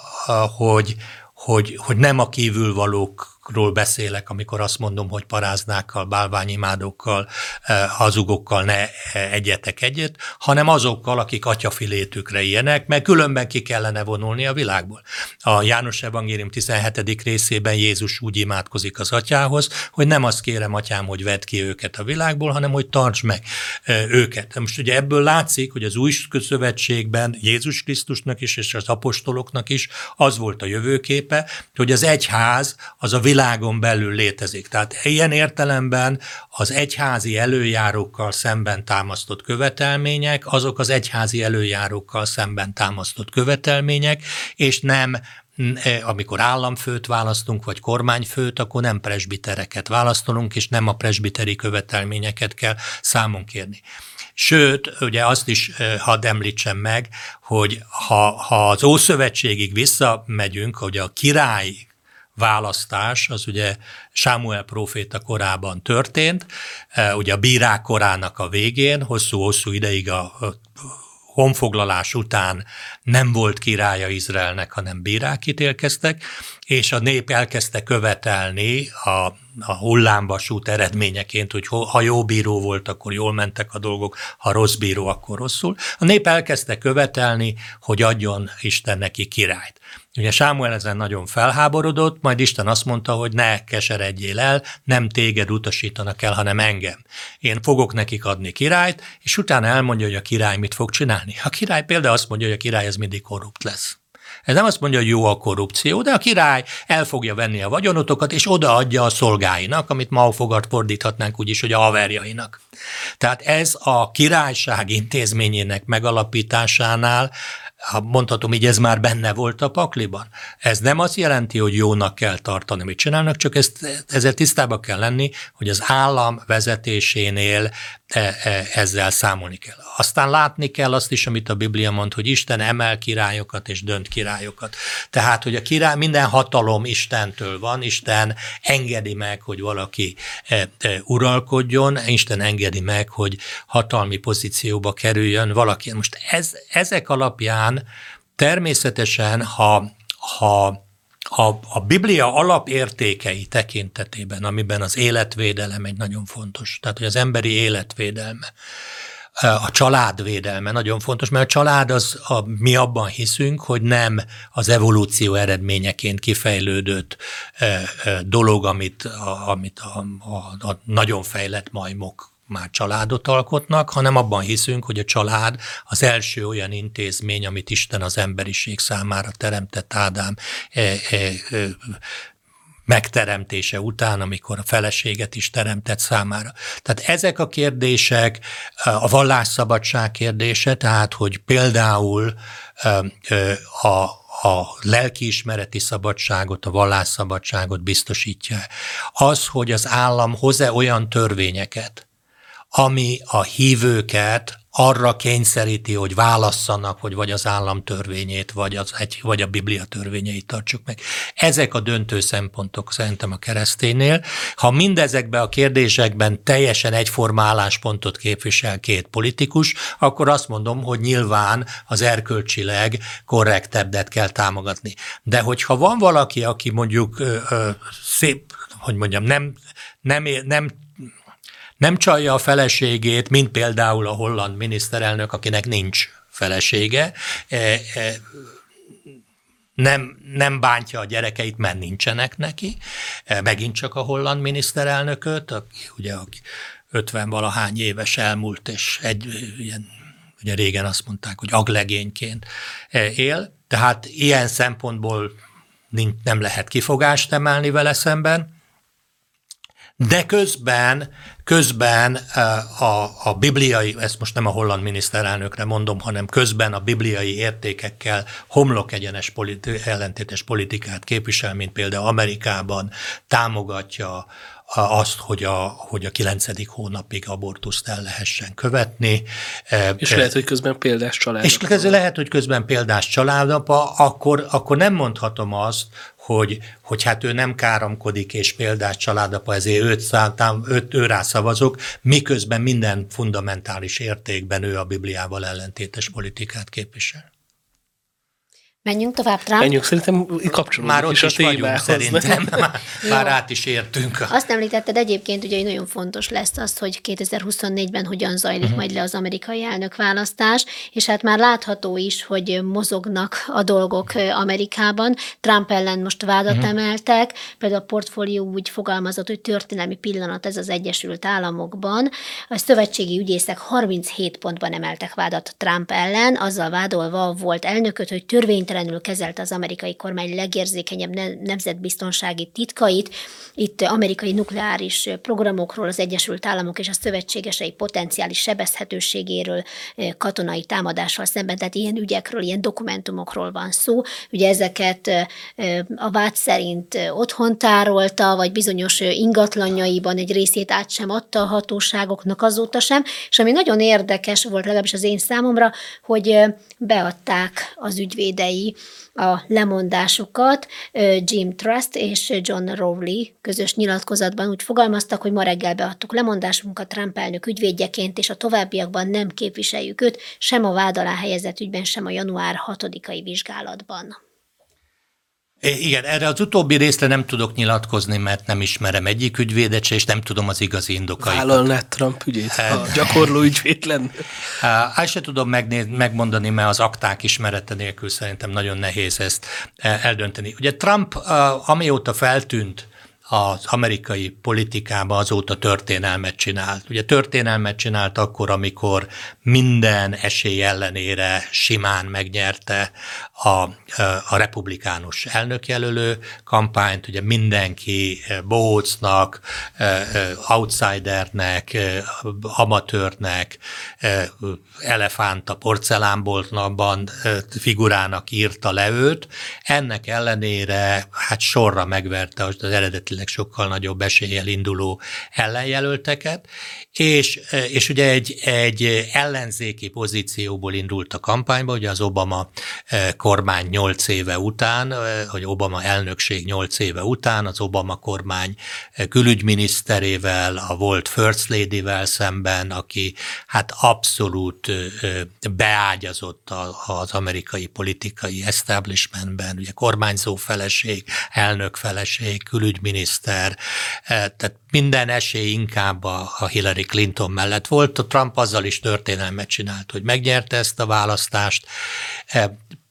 hogy, hogy, hogy nem a kívülvalók ról beszélek, amikor azt mondom, hogy paráznákkal, bálványimádókkal, eh, hazugokkal ne eh, egyetek egyet, hanem azokkal, akik atyafilétükre ilyenek, mert különben ki kellene vonulni a világból. A János Evangélium 17. részében Jézus úgy imádkozik az atyához, hogy nem azt kérem, atyám, hogy vedd ki őket a világból, hanem hogy tarts meg eh, őket. Most ugye ebből látszik, hogy az új szövetségben Jézus Krisztusnak is és az apostoloknak is az volt a jövőképe, hogy az egyház az a világon belül létezik. Tehát ilyen értelemben az egyházi előjárókkal szemben támasztott követelmények, azok az egyházi előjárókkal szemben támasztott követelmények, és nem e, amikor államfőt választunk, vagy kormányfőt, akkor nem presbitereket választunk, és nem a presbiteri követelményeket kell számon kérni. Sőt, ugye azt is e, hadd említsem meg, hogy ha, ha az Ószövetségig visszamegyünk, hogy a király választás, az ugye Sámuel proféta korában történt, e, ugye a bírák korának a végén, hosszú-hosszú ideig a honfoglalás után nem volt királya Izraelnek, hanem bírák ítélkeztek, és a nép elkezdte követelni a, a hullámvasút eredményeként, hogy ha jó bíró volt, akkor jól mentek a dolgok, ha rossz bíró, akkor rosszul. A nép elkezdte követelni, hogy adjon Isten neki királyt. Ugye Sámuel ezen nagyon felháborodott, majd Isten azt mondta, hogy ne keseredjél el, nem téged utasítanak el, hanem engem. Én fogok nekik adni királyt, és utána elmondja, hogy a király mit fog csinálni. A király például azt mondja, hogy a király ez mindig korrupt lesz. Ez nem azt mondja, hogy jó a korrupció, de a király el fogja venni a vagyonotokat, és odaadja a szolgáinak, amit ma fogart fordíthatnánk úgy is, hogy a haverjainak. Tehát ez a királyság intézményének megalapításánál mondhatom így, ez már benne volt a pakliban. Ez nem azt jelenti, hogy jónak kell tartani, mit csinálnak, csak ezt, ezzel tisztába kell lenni, hogy az állam vezetésénél e, e, ezzel számolni kell. Aztán látni kell azt is, amit a Biblia mond, hogy Isten emel királyokat és dönt királyokat. Tehát, hogy a király, minden hatalom Istentől van, Isten engedi meg, hogy valaki e, uralkodjon, Isten engedi meg, hogy hatalmi pozícióba kerüljön valaki. Most ez, ezek alapján természetesen, ha, ha a, a Biblia alapértékei tekintetében, amiben az életvédelem egy nagyon fontos, tehát hogy az emberi életvédelme, a családvédelme nagyon fontos, mert a család az, a, mi abban hiszünk, hogy nem az evolúció eredményeként kifejlődött e, e, dolog, amit, a, amit a, a, a nagyon fejlett majmok már családot alkotnak, hanem abban hiszünk, hogy a család az első olyan intézmény, amit Isten az emberiség számára teremtett Ádám e, e, e, megteremtése után, amikor a feleséget is teremtett számára. Tehát ezek a kérdések, a vallásszabadság kérdése, tehát hogy például a, a lelkiismereti szabadságot, a vallásszabadságot biztosítja. Az, hogy az állam hoz-e olyan törvényeket, ami a hívőket arra kényszeríti, hogy válasszanak, hogy vagy az állam törvényét, vagy, az vagy a Biblia törvényeit tartsuk meg. Ezek a döntő szempontok szerintem a kereszténynél. Ha mindezekben a kérdésekben teljesen egyforma álláspontot képvisel két politikus, akkor azt mondom, hogy nyilván az erkölcsileg korrektebbet kell támogatni. De hogyha van valaki, aki mondjuk ö, ö, szép, hogy mondjam, nem, nem, nem nem csalja a feleségét, mint például a holland miniszterelnök, akinek nincs felesége, e, e, nem, nem bántja a gyerekeit, mert nincsenek neki. E, megint csak a holland miniszterelnököt, aki ugye aki 50 valahány éves elmúlt, és egy ilyen, ugye régen azt mondták, hogy aglegényként él. Tehát ilyen szempontból nem lehet kifogást emelni vele szemben de közben, közben eh, a, a bibliai, ezt most nem a holland miniszterelnökre mondom, hanem közben a bibliai értékekkel homlok egyenes politi- ellentétes politikát képvisel, mint például Amerikában támogatja azt, hogy a, hogy a kilencedik hónapig abortuszt el lehessen követni. És lehet, hogy közben példás család. És lehet, hogy közben példás családapa, akkor, akkor nem mondhatom azt, hogy, hogy hát ő nem káromkodik és példás családapa, ezért őt, szálltám, őt, ő rá szavazok, miközben minden fundamentális értékben ő a Bibliával ellentétes politikát képvisel. Menjünk tovább, Trump. Menjünk, szerintem kapcsolódunk Már ott is, is vagyunk, szerintem. Már, már át is értünk. Azt említetted egyébként, ugye, hogy nagyon fontos lesz az, hogy 2024-ben hogyan zajlik uh-huh. majd le az amerikai elnökválasztás, és hát már látható is, hogy mozognak a dolgok Amerikában. Trump ellen most vádat uh-huh. emeltek, például a portfólió úgy fogalmazott, hogy történelmi pillanat ez az Egyesült Államokban. A szövetségi ügyészek 37 pontban emeltek vádat Trump ellen, azzal vádolva volt elnököt, hogy törvényt törvénytelenül kezelte az amerikai kormány legérzékenyebb nemzetbiztonsági titkait. Itt amerikai nukleáris programokról, az Egyesült Államok és a szövetségesei potenciális sebezhetőségéről, katonai támadással szemben, tehát ilyen ügyekről, ilyen dokumentumokról van szó. Ugye ezeket a vád szerint otthon tárolta, vagy bizonyos ingatlanjaiban egy részét át sem adta a hatóságoknak azóta sem, és ami nagyon érdekes volt legalábbis az én számomra, hogy beadták az ügyvédei a lemondásukat. Jim Trust és John Rowley közös nyilatkozatban úgy fogalmaztak, hogy ma reggel beadtuk lemondásunkat Trump elnök ügyvédjeként, és a továbbiakban nem képviseljük őt, sem a vád alá helyezett ügyben, sem a január 6-ai vizsgálatban. Igen, erre az utóbbi részre nem tudok nyilatkozni, mert nem ismerem egyik ügyvédet se, és nem tudom az igazi indokait. Vállalná Trump ügyét, ha hát- gyakorló ügyvéd lenne? Ezt se tudom megnéz, megmondani, mert az akták ismerete nélkül szerintem nagyon nehéz ezt eldönteni. Ugye Trump, amióta feltűnt, az amerikai politikába azóta történelmet csinált. Ugye történelmet csinált akkor, amikor minden esély ellenére simán megnyerte a, a republikánus elnökjelölő kampányt, ugye mindenki bohócnak, outsidernek, amatőrnek, elefánta porcelánboltban figurának írta le őt. Ennek ellenére hát sorra megverte az eredetileg sokkal nagyobb eséllyel induló ellenjelölteket, és, és ugye egy, egy ellenzéki pozícióból indult a kampányba, ugye az Obama eh, kormány 8 éve után, hogy Obama elnökség 8 éve után, az Obama kormány külügyminiszterével, a volt First Lady-vel szemben, aki hát abszolút beágyazott az amerikai politikai establishmentben, ugye kormányzó feleség, elnök feleség, külügyminiszter, miniszter, eh, tehát minden esély inkább a Hillary Clinton mellett volt. A Trump azzal is történelmet csinált, hogy megnyerte ezt a választást,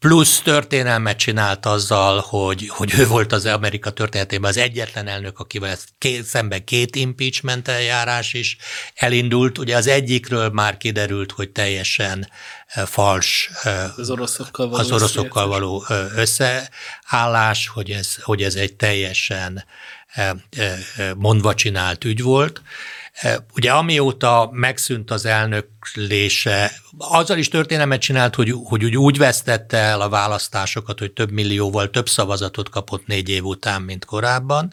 plusz történelmet csinált azzal, hogy, hogy ő volt az Amerika történetében az egyetlen elnök, akivel két, szemben két impeachment eljárás is elindult. Ugye az egyikről már kiderült, hogy teljesen eh, fals az oroszokkal való, az oroszokkal való összeállás, hogy ez, hogy ez egy teljesen mondva csinált ügy volt, Ugye amióta megszűnt az elnöklése, azzal is történelmet csinált, hogy, hogy úgy, úgy vesztette el a választásokat, hogy több millióval több szavazatot kapott négy év után, mint korábban.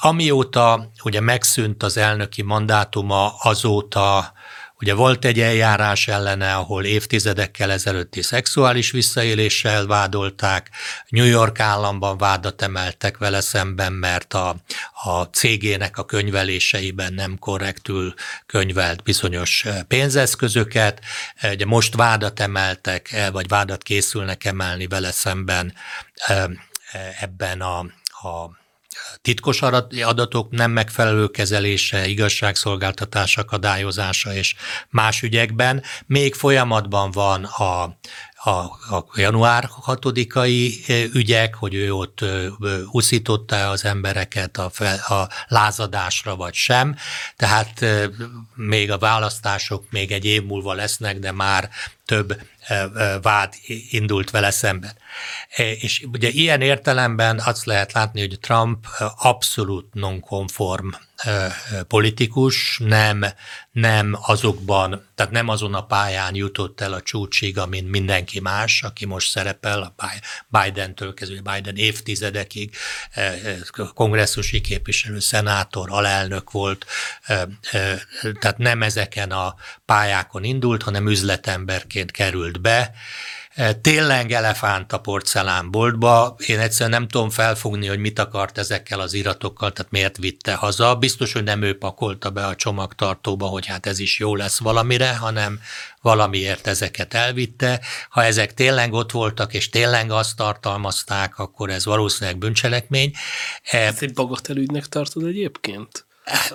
Amióta ugye megszűnt az elnöki mandátuma, azóta Ugye volt egy eljárás ellene, ahol évtizedekkel ezelőtti szexuális visszaéléssel vádolták, New York államban vádat emeltek vele szemben, mert a, a cégének a könyveléseiben nem korrektül könyvelt bizonyos pénzeszközöket. Ugye most vádat emeltek, vagy vádat készülnek emelni vele szemben ebben a, a titkos adatok nem megfelelő kezelése, igazságszolgáltatás akadályozása és más ügyekben. Még folyamatban van a, a, a január 6-ai ügyek, hogy ő ott uszította az embereket a, fel, a lázadásra, vagy sem. Tehát még a választások még egy év múlva lesznek, de már több vád indult vele szemben. És ugye ilyen értelemben azt lehet látni, hogy Trump abszolút nonkonform politikus, nem, nem azokban, tehát nem azon a pályán jutott el a csúcsig, mint mindenki más, aki most szerepel, a Biden-től kezdve, Biden évtizedekig kongresszusi képviselő, szenátor, alelnök volt, tehát nem ezeken a pályákon indult, hanem üzletemberként került be, tényleg elefánt a porcelánboltba. Én egyszerűen nem tudom felfogni, hogy mit akart ezekkel az iratokkal, tehát miért vitte haza. Biztos, hogy nem ő pakolta be a csomagtartóba, hogy hát ez is jó lesz valamire, hanem valamiért ezeket elvitte. Ha ezek tényleg ott voltak, és tényleg azt tartalmazták, akkor ez valószínűleg bűncselekmény. Eh, Ezt egy bagatelügynek tartod egyébként?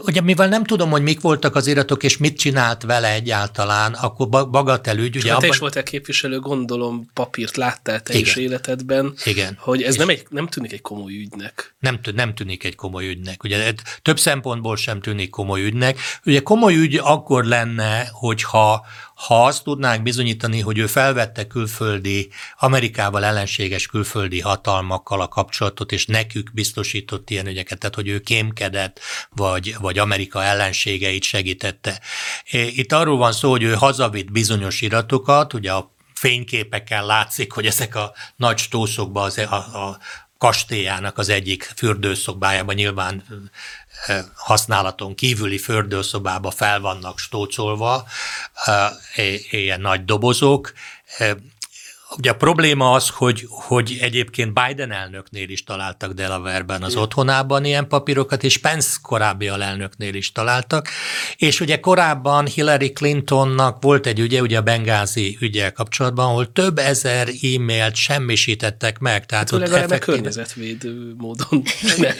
Ugye mivel nem tudom, hogy mik voltak az iratok, és mit csinált vele egyáltalán, akkor bagatelügy. Ugye abban... te is voltál képviselő, gondolom papírt láttál te Igen. is életedben, Igen. hogy ez nem, egy, nem tűnik egy komoly ügynek. Nem, nem tűnik egy komoly ügynek. Ugye több szempontból sem tűnik komoly ügynek. Ugye komoly ügy akkor lenne, hogyha ha azt tudnánk bizonyítani, hogy ő felvette külföldi, Amerikával ellenséges külföldi hatalmakkal a kapcsolatot, és nekük biztosított ilyen ügyeket, tehát hogy ő kémkedett, vagy, vagy Amerika ellenségeit segítette. Itt arról van szó, hogy ő hazavitt bizonyos iratokat, ugye a fényképeken látszik, hogy ezek a nagy stószokban az, a, a kastélyának az egyik fürdőszobájában nyilván használaton kívüli fördőszobába fel vannak stócolva ilyen nagy dobozok, Ugye a probléma az, hogy, hogy egyébként Biden elnöknél is találtak Delaware-ben az otthonában ilyen papírokat, és Pence korábbi alelnöknél is találtak, és ugye korábban Hillary Clintonnak volt egy ügye, ugye a Bengázi ügyel kapcsolatban, ahol több ezer e-mailt semmisítettek meg. Tehát hát, ott effektív... környezetvédő módon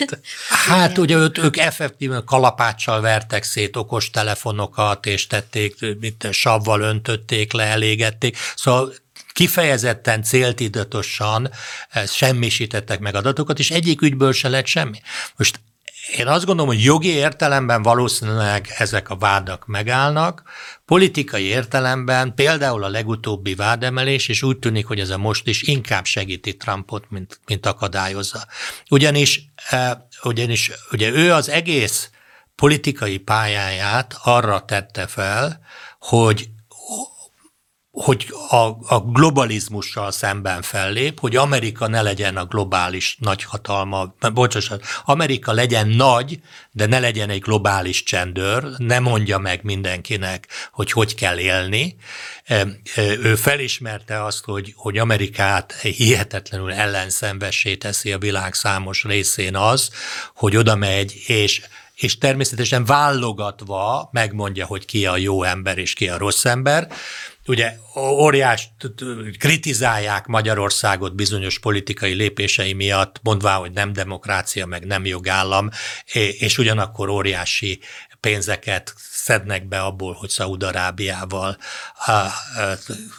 Hát ugye őt, ők effektíven kalapáccsal vertek szét okostelefonokat, és tették, mit, savval öntötték le, elégették. Szóval kifejezetten céltidatosan eh, semmisítettek meg adatokat, és egyik ügyből se lett semmi. Most én azt gondolom, hogy jogi értelemben valószínűleg ezek a vádak megállnak, politikai értelemben például a legutóbbi vádemelés, és úgy tűnik, hogy ez a most is inkább segíti Trumpot, mint, mint akadályozza. Ugyanis, eh, ugyanis ugye ő az egész politikai pályáját arra tette fel, hogy hogy a, a globalizmussal szemben fellép, hogy Amerika ne legyen a globális nagyhatalma, bocsánat, Amerika legyen nagy, de ne legyen egy globális csendőr, ne mondja meg mindenkinek, hogy hogy kell élni. Ő felismerte azt, hogy, hogy Amerikát hihetetlenül ellenszenvessé teszi a világ számos részén az, hogy oda megy, és és természetesen vállogatva megmondja, hogy ki a jó ember és ki a rossz ember, ugye óriás kritizálják Magyarországot bizonyos politikai lépései miatt, mondvá, hogy nem demokrácia, meg nem jogállam, és ugyanakkor óriási pénzeket szednek be abból, hogy Szaúd-Arábiával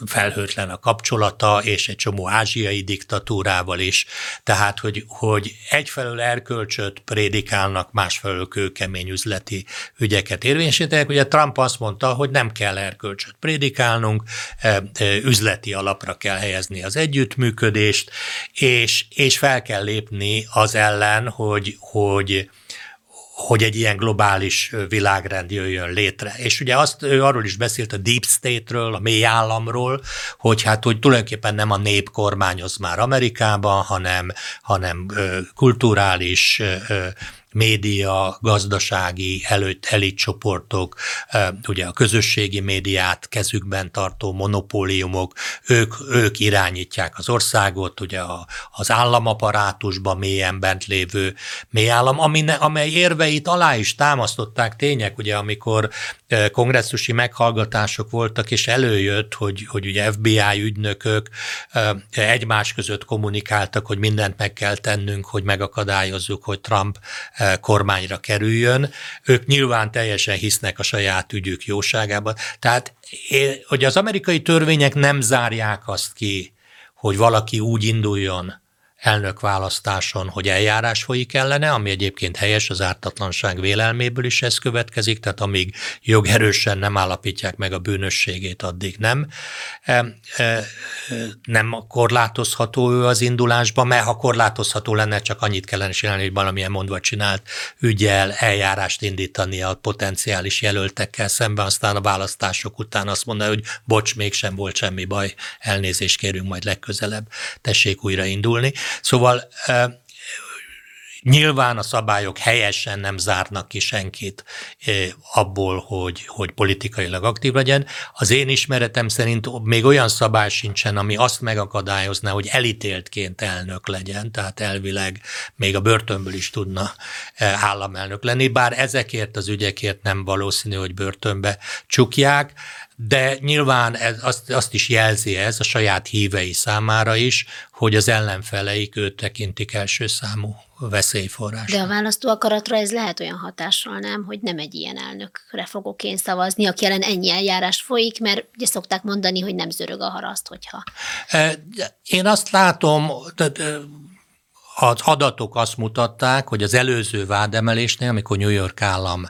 felhőtlen a kapcsolata, és egy csomó ázsiai diktatúrával is. Tehát, hogy, hogy egyfelől erkölcsöt prédikálnak, másfelől kőkemény üzleti ügyeket érvényesítenek. Ugye Trump azt mondta, hogy nem kell erkölcsöt prédikálnunk, üzleti alapra kell helyezni az együttműködést, és, és fel kell lépni az ellen, hogy, hogy hogy egy ilyen globális világrend jöjjön létre. És ugye azt ő arról is beszélt a deep state-ről, a mély államról, hogy hát hogy tulajdonképpen nem a nép kormányoz már Amerikában, hanem, hanem kulturális média, gazdasági előtt elitcsoportok, ugye a közösségi médiát kezükben tartó monopóliumok, ők, ők irányítják az országot, ugye az államaparátusban mélyen bent lévő mélyállam, amely érveit alá is támasztották tények, ugye amikor kongresszusi meghallgatások voltak, és előjött, hogy, hogy ugye FBI ügynökök egymás között kommunikáltak, hogy mindent meg kell tennünk, hogy megakadályozzuk, hogy Trump kormányra kerüljön. Ők nyilván teljesen hisznek a saját ügyük jóságában. Tehát, hogy az amerikai törvények nem zárják azt ki, hogy valaki úgy induljon, elnökválasztáson, hogy eljárás folyik ellene, ami egyébként helyes az ártatlanság vélelméből is ez következik, tehát amíg jogerősen nem állapítják meg a bűnösségét, addig nem. E, e, nem korlátozható ő az indulásba, mert ha korlátozható lenne, csak annyit kellene csinálni, hogy valamilyen mondva csinált ügyel eljárást indítani a potenciális jelöltekkel szemben, aztán a választások után azt mondani, hogy bocs, mégsem volt semmi baj, elnézést kérünk majd legközelebb, tessék újra indulni. Szóval Nyilván a szabályok helyesen nem zárnak ki senkit abból, hogy, hogy politikailag aktív legyen. Az én ismeretem szerint még olyan szabály sincsen, ami azt megakadályozna, hogy elítéltként elnök legyen, tehát elvileg még a börtönből is tudna államelnök lenni, bár ezekért az ügyekért nem valószínű, hogy börtönbe csukják de nyilván ez, azt, azt is jelzi ez a saját hívei számára is, hogy az ellenfeleik őt tekintik első számú veszélyforrás. De a választó akaratra ez lehet olyan hatással, nem, hogy nem egy ilyen elnökre fogok én szavazni, aki ellen ennyi eljárás folyik, mert ugye szokták mondani, hogy nem zörög a haraszt, hogyha... Én azt látom, az adatok azt mutatták, hogy az előző vádemelésnél, amikor New York állam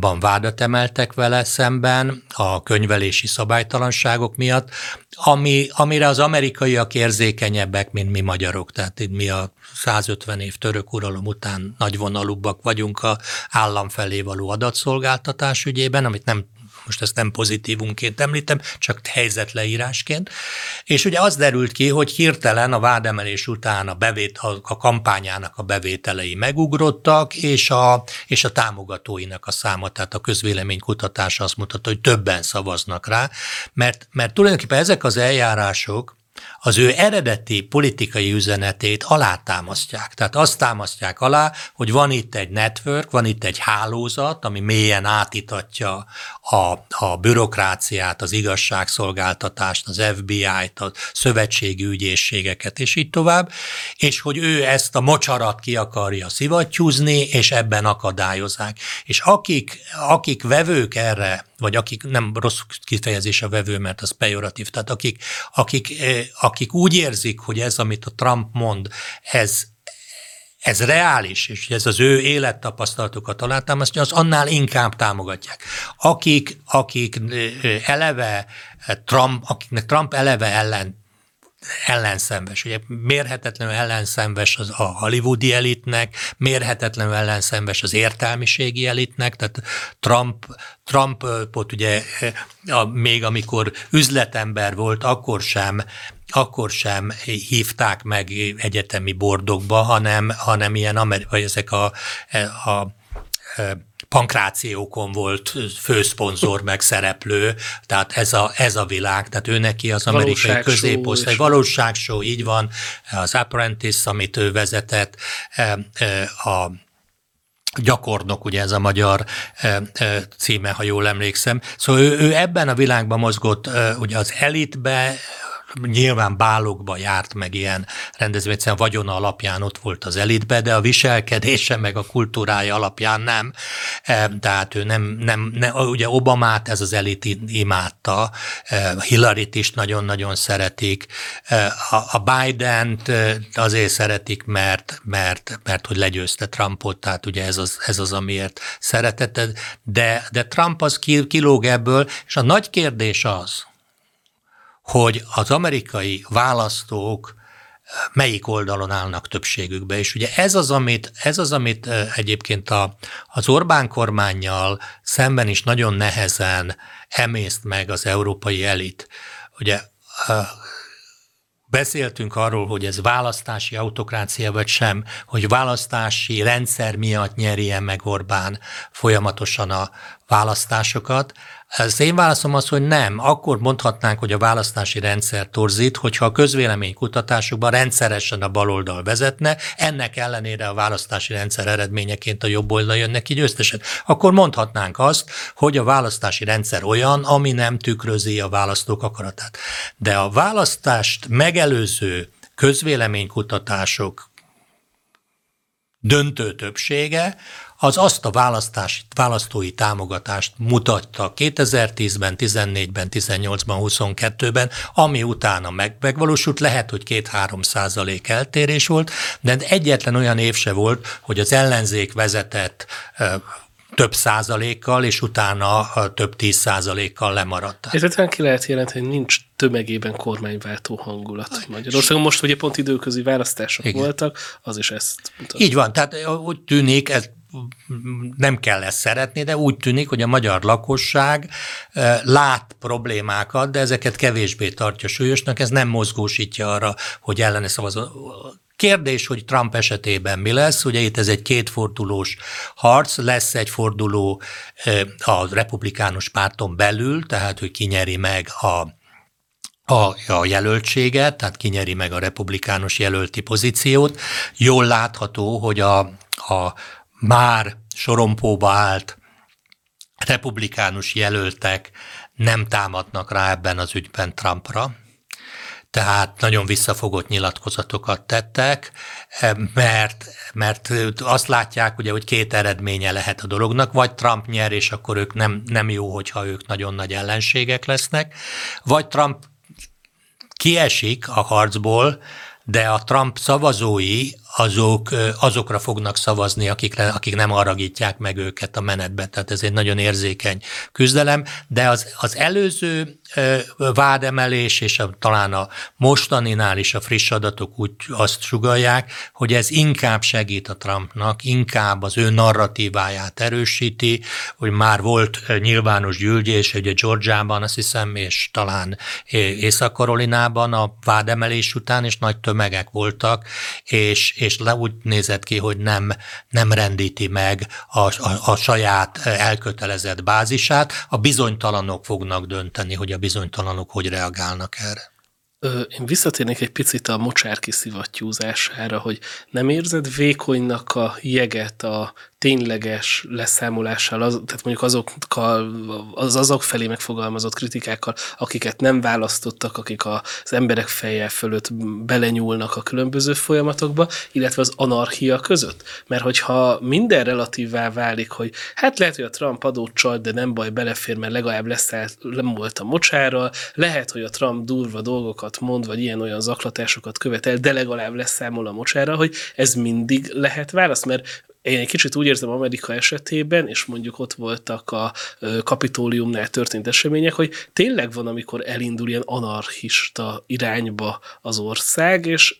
ban vádat emeltek vele szemben a könyvelési szabálytalanságok miatt, ami, amire az amerikaiak érzékenyebbek, mint mi magyarok. Tehát mi a 150 év török uralom után nagyvonalúbbak vagyunk a állam felé való adatszolgáltatás ügyében, amit nem most ezt nem pozitívunként említem, csak helyzetleírásként. És ugye az derült ki, hogy hirtelen a vádemelés után a, bevét, a, kampányának a bevételei megugrottak, és a, és a támogatóinak a száma, tehát a közvéleménykutatás azt mutatta, hogy többen szavaznak rá, mert, mert tulajdonképpen ezek az eljárások, az ő eredeti politikai üzenetét alátámasztják. Tehát azt támasztják alá, hogy van itt egy network, van itt egy hálózat, ami mélyen átitatja a, a bürokráciát, az igazságszolgáltatást, az FBI-t, a szövetségi ügyészségeket, és így tovább, és hogy ő ezt a mocsarat ki akarja szivattyúzni, és ebben akadályozák. És akik, akik vevők erre vagy akik, nem rossz kifejezés a vevő, mert az pejoratív, tehát akik, akik, eh, akik úgy érzik, hogy ez, amit a Trump mond, ez, ez reális, és ez az ő élettapasztalatokat alátámasztja, az annál inkább támogatják. Akik, akik eleve Trump, akiknek Trump eleve ellen ellenszenves. Ugye mérhetetlenül ellenszenves az a hollywoodi elitnek, mérhetetlenül ellenszenves az értelmiségi elitnek, tehát Trump, Trumpot ugye a, még amikor üzletember volt, akkor sem akkor sem hívták meg egyetemi bordokba, hanem, hanem ilyen amerikai, ezek a, a, a pankrációkon volt főszponzor, meg szereplő, tehát ez a, ez a világ, tehát ő neki az amerikai középosztály, valóságshow, így van, az Apprentice, amit ő vezetett, e, e, a gyakornok, ugye ez a magyar címe, ha jól emlékszem. Szóval ő, ő ebben a világban mozgott, ugye az elitbe, nyilván bálokba járt meg ilyen rendezvény, egyszerűen vagyona alapján ott volt az elitbe, de a viselkedése meg a kultúrája alapján nem. E, tehát ő nem, nem, nem ugye Obamát ez az elit imádta, e, Hillary-t is nagyon-nagyon szeretik, e, a Biden-t azért szeretik, mert, mert, mert hogy legyőzte Trumpot, tehát ugye ez az, ez az amiért szereteted, de, de Trump az kilóg ebből, és a nagy kérdés az, hogy az amerikai választók melyik oldalon állnak többségükbe. És ugye ez az, amit, ez az, amit egyébként a, az Orbán kormányjal szemben is nagyon nehezen emészt meg az európai elit. Ugye Beszéltünk arról, hogy ez választási autokrácia vagy sem, hogy választási rendszer miatt nyerje meg Orbán folyamatosan a választásokat. Az én válaszom az, hogy nem. Akkor mondhatnánk, hogy a választási rendszer torzít, hogyha a közvéleménykutatásokban rendszeresen a baloldal vezetne, ennek ellenére a választási rendszer eredményeként a jobb oldal jönnek ki győztesen. Akkor mondhatnánk azt, hogy a választási rendszer olyan, ami nem tükrözi a választók akaratát. De a választást megelőző közvéleménykutatások döntő többsége az azt a választási, választói támogatást mutatta 2010-ben, 14-ben, 18-ban, 22-ben, ami utána meg, megvalósult, lehet, hogy 2-3 százalék eltérés volt, de egyetlen olyan év se volt, hogy az ellenzék vezetett több százalékkal, és utána több tíz százalékkal lemaradt. Ez ki lehet jelenteni, hogy nincs tömegében kormányváltó hangulat Magyarországon. Most ugye pont időközi választások Igen. voltak, az is ezt mutat. Így van, tehát úgy tűnik, ez nem kell ezt szeretni, de úgy tűnik, hogy a magyar lakosság lát problémákat, de ezeket kevésbé tartja súlyosnak, ez nem mozgósítja arra, hogy ellene szavazó. Kérdés, hogy Trump esetében mi lesz, ugye itt ez egy kétfordulós harc, lesz egy forduló a republikánus párton belül, tehát hogy kinyeri meg a a, a jelöltséget, tehát kinyeri meg a republikánus jelölti pozíciót. Jól látható, hogy a, a már sorompóba állt. Republikánus jelöltek nem támadnak rá ebben az ügyben Trumpra, tehát nagyon visszafogott nyilatkozatokat tettek, mert, mert azt látják, ugye, hogy két eredménye lehet a dolognak, vagy Trump nyer, és akkor ők nem, nem jó, hogyha ők nagyon nagy ellenségek lesznek, vagy Trump kiesik a harcból, de a Trump szavazói azok, azokra fognak szavazni, akikre, akik nem aragítják meg őket a menetbe. Tehát ez egy nagyon érzékeny küzdelem, de az, az előző vádemelés, és a, talán a mostaninál is a friss adatok úgy azt sugalják, hogy ez inkább segít a Trumpnak, inkább az ő narratíváját erősíti, hogy már volt nyilvános gyűlés, ugye Georgiában azt hiszem, és talán Észak-Karolinában a vádemelés után, és nagy tömegek voltak, és, és le úgy nézett ki, hogy nem, nem rendíti meg a, a, a saját elkötelezett bázisát. A bizonytalanok fognak dönteni, hogy a bizonytalanok hogy reagálnak erre. Én visszatérnék egy picit a mocsárki szivattyúzására, hogy nem érzed vékonynak a jeget a tényleges leszámolással, az, tehát mondjuk azokkal, az azok felé megfogalmazott kritikákkal, akiket nem választottak, akik az emberek feje fölött belenyúlnak a különböző folyamatokba, illetve az anarchia között. Mert hogyha minden relatívvá válik, hogy hát lehet, hogy a Trump adót csalt, de nem baj, belefér, mert legalább leszállt, nem volt a mocsárral, lehet, hogy a Trump durva dolgokat mond, vagy ilyen-olyan zaklatásokat követel, de legalább leszámol a mocsárral, hogy ez mindig lehet válasz, mert én egy kicsit úgy érzem Amerika esetében, és mondjuk ott voltak a kapitóliumnál történt események, hogy tényleg van, amikor elindul ilyen anarchista irányba az ország, és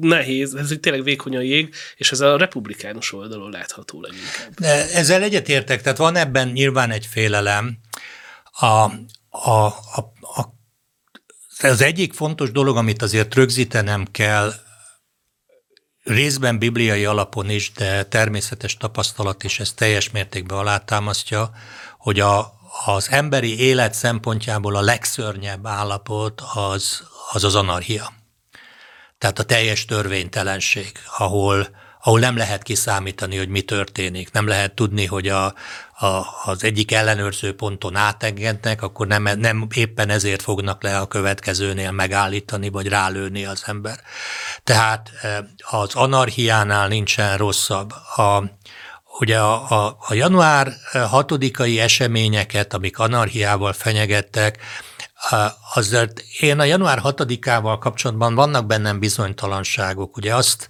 nehéz, ez egy tényleg vékony a jég, és ez a republikánus oldalon látható leginkább. De ezzel egyetértek, tehát van ebben nyilván egy félelem. A, a, a, a, az egyik fontos dolog, amit azért rögzítenem kell, részben bibliai alapon is, de természetes tapasztalat is ezt teljes mértékben alátámasztja, hogy a, az emberi élet szempontjából a legszörnyebb állapot az az, az anarchia. Tehát a teljes törvénytelenség, ahol, ahol nem lehet kiszámítani, hogy mi történik, nem lehet tudni, hogy a, a, az egyik ellenőrző ponton átengednek, akkor nem, nem éppen ezért fognak le a következőnél megállítani, vagy rálőni az ember. Tehát e, az anarchiánál nincsen rosszabb. A, ugye a, a, a január 6-ai eseményeket, amik anarchiával fenyegettek, azért én a január 6-ával kapcsolatban vannak bennem bizonytalanságok. Ugye azt,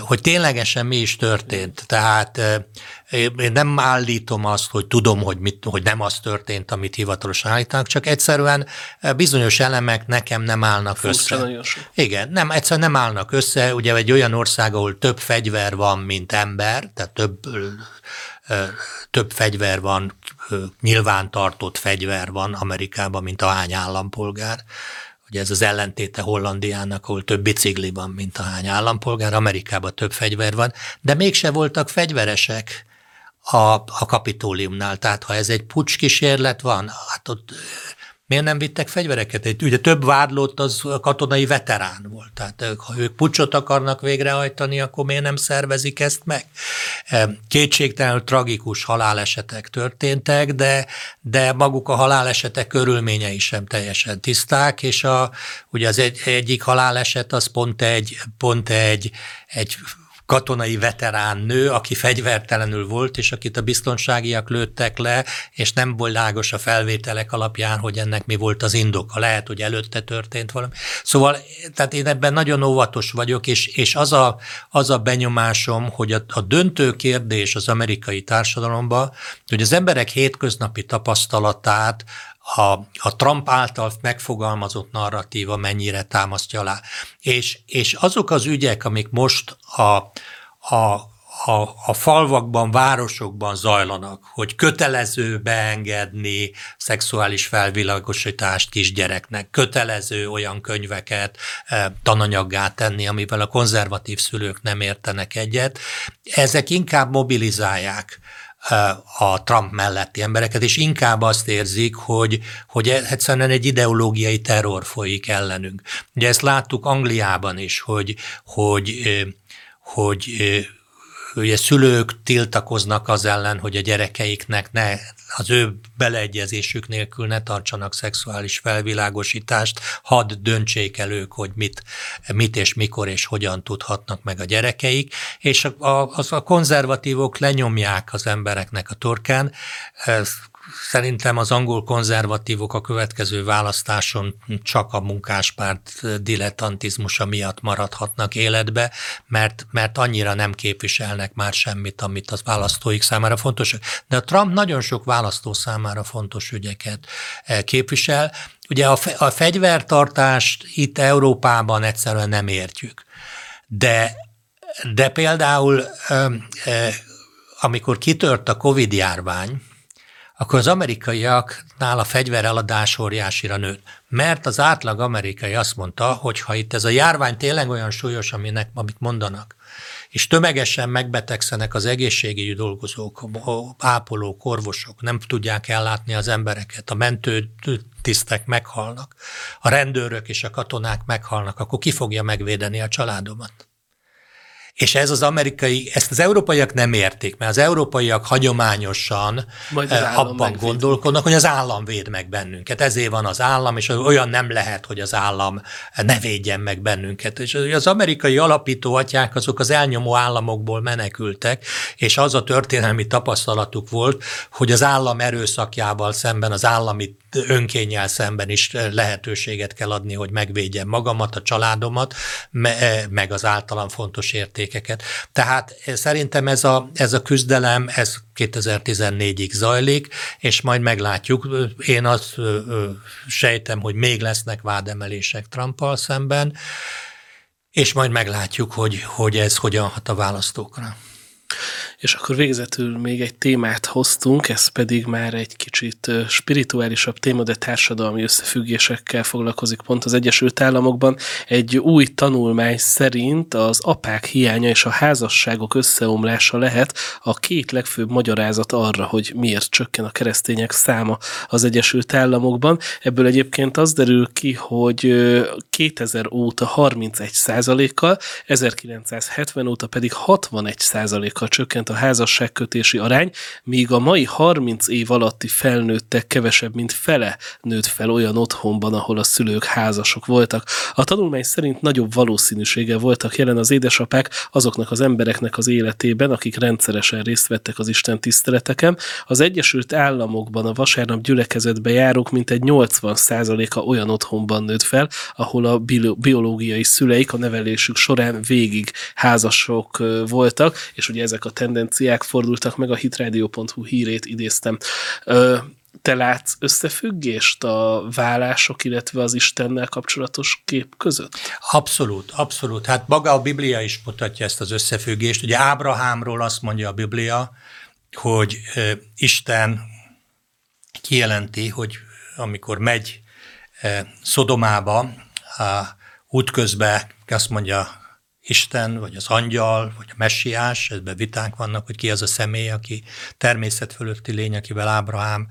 hogy ténylegesen mi is történt. Tehát én nem állítom azt, hogy tudom, hogy, mit, hogy nem az történt, amit hivatalosan állítanak, csak egyszerűen bizonyos elemek nekem nem állnak Furcsa össze. Igen, nem, egyszerűen nem állnak össze. Ugye egy olyan ország, ahol több fegyver van, mint ember, tehát több több fegyver van, nyilván tartott fegyver van Amerikában, mint a hány állampolgár. Ugye ez az ellentéte Hollandiának, ahol több bicikli van, mint a hány állampolgár, Amerikában több fegyver van, de mégse voltak fegyveresek a, a kapitóliumnál. Tehát ha ez egy pucs kísérlet van, hát ott Miért nem vittek fegyvereket? Ugye több vádlott az katonai veterán volt. Tehát ha ők pucsot akarnak végrehajtani, akkor miért nem szervezik ezt meg? Kétségtelenül tragikus halálesetek történtek, de, de maguk a halálesetek körülményei sem teljesen tiszták, és a, ugye az egy, egyik haláleset az pont egy, pont egy, egy katonai veterán nő, aki fegyvertelenül volt, és akit a biztonságiak lőttek le, és nem világos a felvételek alapján, hogy ennek mi volt az indoka. Lehet, hogy előtte történt valami. Szóval, tehát én ebben nagyon óvatos vagyok, és, és az, a, az a benyomásom, hogy a, a döntő kérdés az amerikai társadalomban, hogy az emberek hétköznapi tapasztalatát a, a Trump által megfogalmazott narratíva mennyire támasztja alá. És, és azok az ügyek, amik most a, a, a, a falvakban, városokban zajlanak, hogy kötelező beengedni szexuális felvilágosítást kisgyereknek, kötelező olyan könyveket e, tananyaggá tenni, amivel a konzervatív szülők nem értenek egyet, ezek inkább mobilizálják a Trump melletti embereket, és inkább azt érzik, hogy, hogy egyszerűen egy ideológiai terror folyik ellenünk. Ugye ezt láttuk Angliában is, hogy, hogy, hogy ugye szülők tiltakoznak az ellen, hogy a gyerekeiknek ne, az ő beleegyezésük nélkül ne tartsanak szexuális felvilágosítást, hadd döntsék el ők, hogy mit, mit és mikor és hogyan tudhatnak meg a gyerekeik, és a, a, a konzervatívok lenyomják az embereknek a torkán, Szerintem az angol konzervatívok a következő választáson csak a munkáspárt dilettantizmusa miatt maradhatnak életbe, mert, mert annyira nem képviselnek már semmit, amit az választóik számára fontos. De a Trump nagyon sok választó számára fontos ügyeket eh, képvisel. Ugye a, a fegyvertartást itt Európában egyszerűen nem értjük. De, de például amikor kitört a Covid járvány, akkor az amerikaiaknál a fegyvereladás óriásira nőtt. Mert az átlag amerikai azt mondta, hogy ha itt ez a járvány tényleg olyan súlyos, aminek, amit mondanak, és tömegesen megbetegszenek az egészségügyi dolgozók, ápolók, orvosok, nem tudják ellátni az embereket, a mentő tisztek meghalnak, a rendőrök és a katonák meghalnak, akkor ki fogja megvédeni a családomat? És ez az amerikai, ezt az európaiak nem értik, mert az európaiak hagyományosan Majd az abban gondolkodnak, hogy az állam véd meg bennünket. Ezért van az állam, és olyan nem lehet, hogy az állam ne védjen meg bennünket. És az amerikai alapító atyák azok az elnyomó államokból menekültek, és az a történelmi tapasztalatuk volt, hogy az állam erőszakjával szemben, az állami önkényel szemben is lehetőséget kell adni, hogy megvédjem magamat, a családomat, eh, meg az általam fontos érték értékeket. Tehát szerintem ez a, ez a küzdelem, ez 2014-ig zajlik, és majd meglátjuk. Én azt sejtem, hogy még lesznek vádemelések Trumpal szemben, és majd meglátjuk, hogy, hogy ez hogyan hat a választókra. És akkor végezetül még egy témát hoztunk, ez pedig már egy kicsit spirituálisabb téma, de társadalmi összefüggésekkel foglalkozik pont az Egyesült Államokban. Egy új tanulmány szerint az apák hiánya és a házasságok összeomlása lehet a két legfőbb magyarázat arra, hogy miért csökken a keresztények száma az Egyesült Államokban. Ebből egyébként az derül ki, hogy 2000 óta 31 kal 1970 óta pedig 61 kal csökkent a házasságkötési arány, míg a mai 30 év alatti felnőttek kevesebb, mint fele nőtt fel olyan otthonban, ahol a szülők házasok voltak. A tanulmány szerint nagyobb valószínűsége voltak jelen az édesapák azoknak az embereknek az életében, akik rendszeresen részt vettek az Isten tiszteleteken. Az Egyesült Államokban a vasárnap gyülekezetbe járók mintegy 80%-a olyan otthonban nőtt fel, ahol a biológiai szüleik a nevelésük során végig házasok voltak, és ugye ezek a tendenciák fordultak meg, a hitradio.hu hírét idéztem. Te látsz összefüggést a vállások, illetve az Istennel kapcsolatos kép között? Abszolút, abszolút. Hát maga a Biblia is mutatja ezt az összefüggést. Ugye Ábrahámról azt mondja a Biblia, hogy Isten kijelenti, hogy amikor megy Szodomába, útközben azt mondja Isten, vagy az angyal, vagy a messiás, ebben vitánk vannak, hogy ki az a személy, aki természet fölötti lény, akivel Ábrahám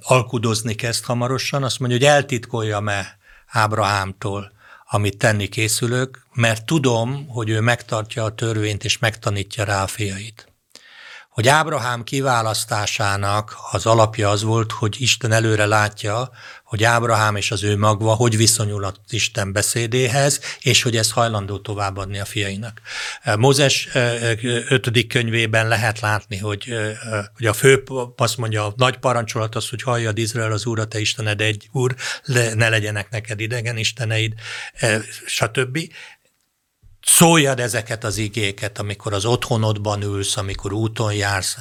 alkudozni kezd hamarosan, azt mondja, hogy eltitkoljam-e Ábrahámtól, amit tenni készülök, mert tudom, hogy ő megtartja a törvényt és megtanítja rá a fiait hogy Ábrahám kiválasztásának az alapja az volt, hogy Isten előre látja, hogy Ábrahám és az ő magva hogy viszonyul az Isten beszédéhez, és hogy ez hajlandó továbbadni a fiainak. Mózes ötödik könyvében lehet látni, hogy, hogy a fő azt mondja, a nagy parancsolat az, hogy halljad Izrael az Úr, te Istened egy Úr, ne legyenek neked idegen isteneid, stb szóljad ezeket az igéket, amikor az otthonodban ülsz, amikor úton jársz.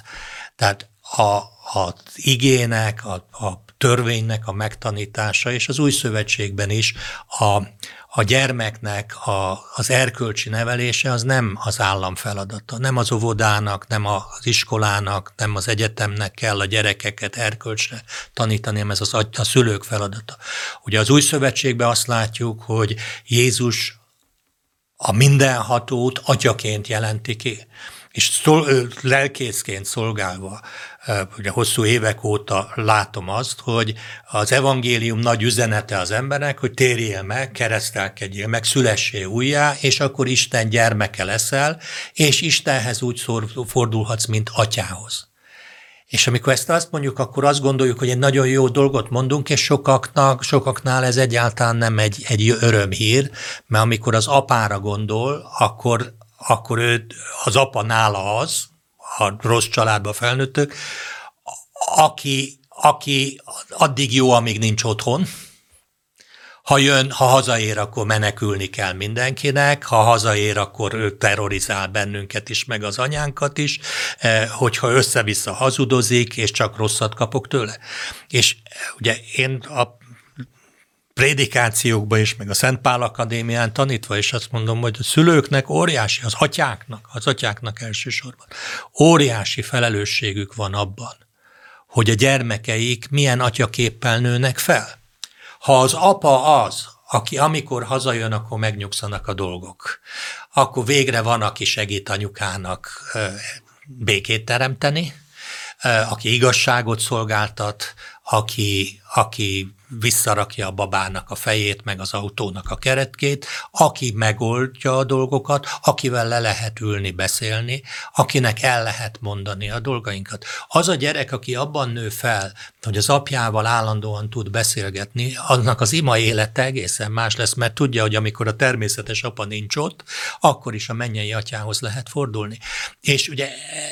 Tehát a, az igének, a, a törvénynek a megtanítása, és az új szövetségben is a, a gyermeknek a, az erkölcsi nevelése az nem az állam feladata, nem az óvodának, nem az iskolának, nem az egyetemnek kell a gyerekeket erkölcsre tanítani, hanem ez az a szülők feladata. Ugye az új szövetségben azt látjuk, hogy Jézus a mindenhatót atyaként jelenti ki. És szol, lelkészként szolgálva, ugye hosszú évek óta látom azt, hogy az evangélium nagy üzenete az embernek, hogy térjél meg, keresztelkedjél meg, szülessé újjá, és akkor Isten gyermeke leszel, és Istenhez úgy fordulhatsz, mint atyához. És amikor ezt azt mondjuk, akkor azt gondoljuk, hogy egy nagyon jó dolgot mondunk, és sokaknak, sokaknál ez egyáltalán nem egy, egy örömhír, mert amikor az apára gondol, akkor, akkor ő, az apa nála az, a rossz családba felnőttök, aki, aki addig jó, amíg nincs otthon, ha jön, ha hazaér, akkor menekülni kell mindenkinek, ha hazaér, akkor ő terrorizál bennünket is, meg az anyánkat is, eh, hogyha össze-vissza hazudozik, és csak rosszat kapok tőle. És eh, ugye én a prédikációkban is, meg a Szent Pál Akadémián tanítva, és azt mondom, hogy a szülőknek óriási, az atyáknak, az atyáknak elsősorban, óriási felelősségük van abban, hogy a gyermekeik milyen atyaképpel nőnek fel. Ha az apa az, aki amikor hazajön, akkor megnyugszanak a dolgok, akkor végre van, aki segít anyukának békét teremteni, aki igazságot szolgáltat, aki, aki visszarakja a babának a fejét, meg az autónak a keretkét, aki megoldja a dolgokat, akivel le lehet ülni, beszélni, akinek el lehet mondani a dolgainkat. Az a gyerek, aki abban nő fel, hogy az apjával állandóan tud beszélgetni, annak az ima élete egészen más lesz, mert tudja, hogy amikor a természetes apa nincs ott, akkor is a mennyei atyához lehet fordulni. És ugye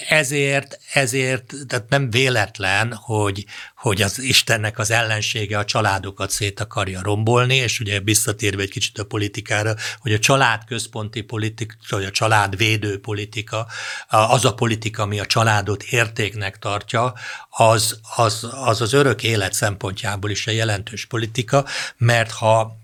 ezért, ezért, tehát nem véletlen, hogy, hogy az Istennek az ellensége a családokat szét akarja rombolni, és ugye visszatérve egy kicsit a politikára, hogy a család központi politika, vagy a családvédő politika, az a politika, ami a családot értéknek tartja, az az, az, az örök élet szempontjából is egy jelentős politika, mert ha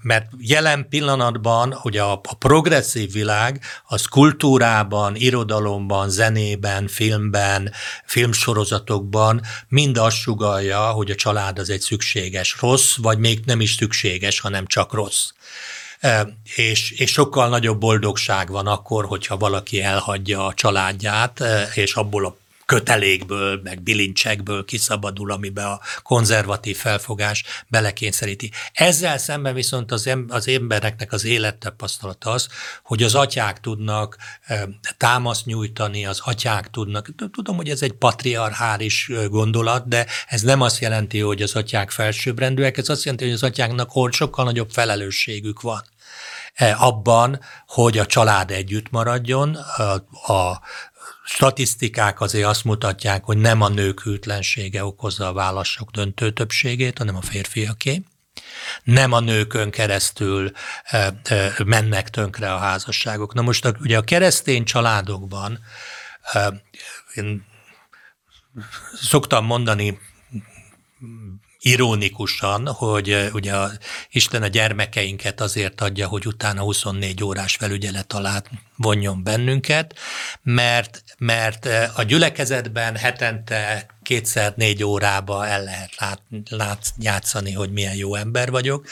mert jelen pillanatban ugye a, a progresszív világ az kultúrában, irodalomban, zenében, filmben, filmsorozatokban mind azt sugalja, hogy a család az egy szükséges rossz, vagy még nem is szükséges, hanem csak rossz. És, és sokkal nagyobb boldogság van akkor, hogyha valaki elhagyja a családját, és abból a kötelékből, meg bilincsekből kiszabadul, amiben a konzervatív felfogás belekényszeríti. Ezzel szemben viszont az, em- az embereknek az élettapasztalata az, hogy az atyák tudnak e, támaszt nyújtani, az atyák tudnak, tudom, hogy ez egy patriarchális gondolat, de ez nem azt jelenti, hogy az atyák felsőbbrendűek, ez azt jelenti, hogy az atyáknak sokkal nagyobb felelősségük van abban, hogy a család együtt maradjon, a, a statisztikák azért azt mutatják, hogy nem a nők hűtlensége okozza a válaszok döntő többségét, hanem a férfiaké. Nem a nőkön keresztül e, e, mennek tönkre a házasságok. Na most a, ugye a keresztény családokban e, én szoktam mondani ironikusan, hogy ugye a, Isten a gyermekeinket azért adja, hogy utána 24 órás felügyelet alá vonjon bennünket, mert, mert a gyülekezetben hetente kétszer négy órába el lehet lát, lát, játszani, hogy milyen jó ember vagyok,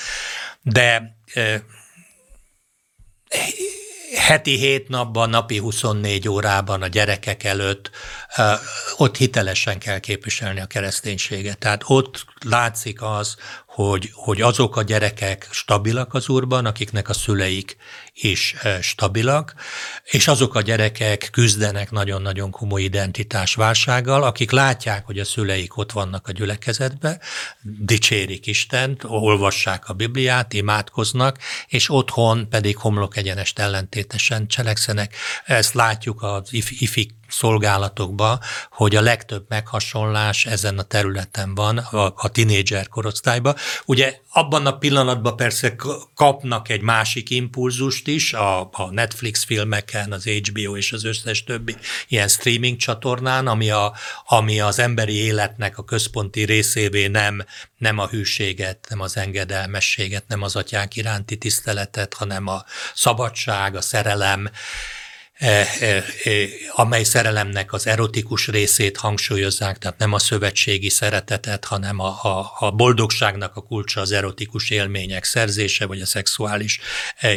de heti hét napban, napi 24 órában a gyerekek előtt ott hitelesen kell képviselni a kereszténységet. Tehát ott látszik az, hogy, hogy azok a gyerekek stabilak az úrban, akiknek a szüleik is stabilak, és azok a gyerekek küzdenek nagyon-nagyon komoly identitásválsággal, akik látják, hogy a szüleik ott vannak a gyülekezetbe, dicsérik Istent, olvassák a Bibliát, imádkoznak, és otthon pedig homlok egyenest ellentétesen cselekszenek. Ezt látjuk az ifi szolgálatokba, hogy a legtöbb meghasonlás ezen a területen van, a, a tinédzser korosztályban. Ugye abban a pillanatban persze kapnak egy másik impulzust is, a, a Netflix filmeken, az HBO és az összes többi ilyen streaming csatornán, ami, a, ami az emberi életnek a központi részévé nem, nem a hűséget, nem az engedelmességet, nem az atyák iránti tiszteletet, hanem a szabadság, a szerelem, amely szerelemnek az erotikus részét hangsúlyozzák, tehát nem a szövetségi szeretetet, hanem a, a, a boldogságnak a kulcsa az erotikus élmények szerzése, vagy a szexuális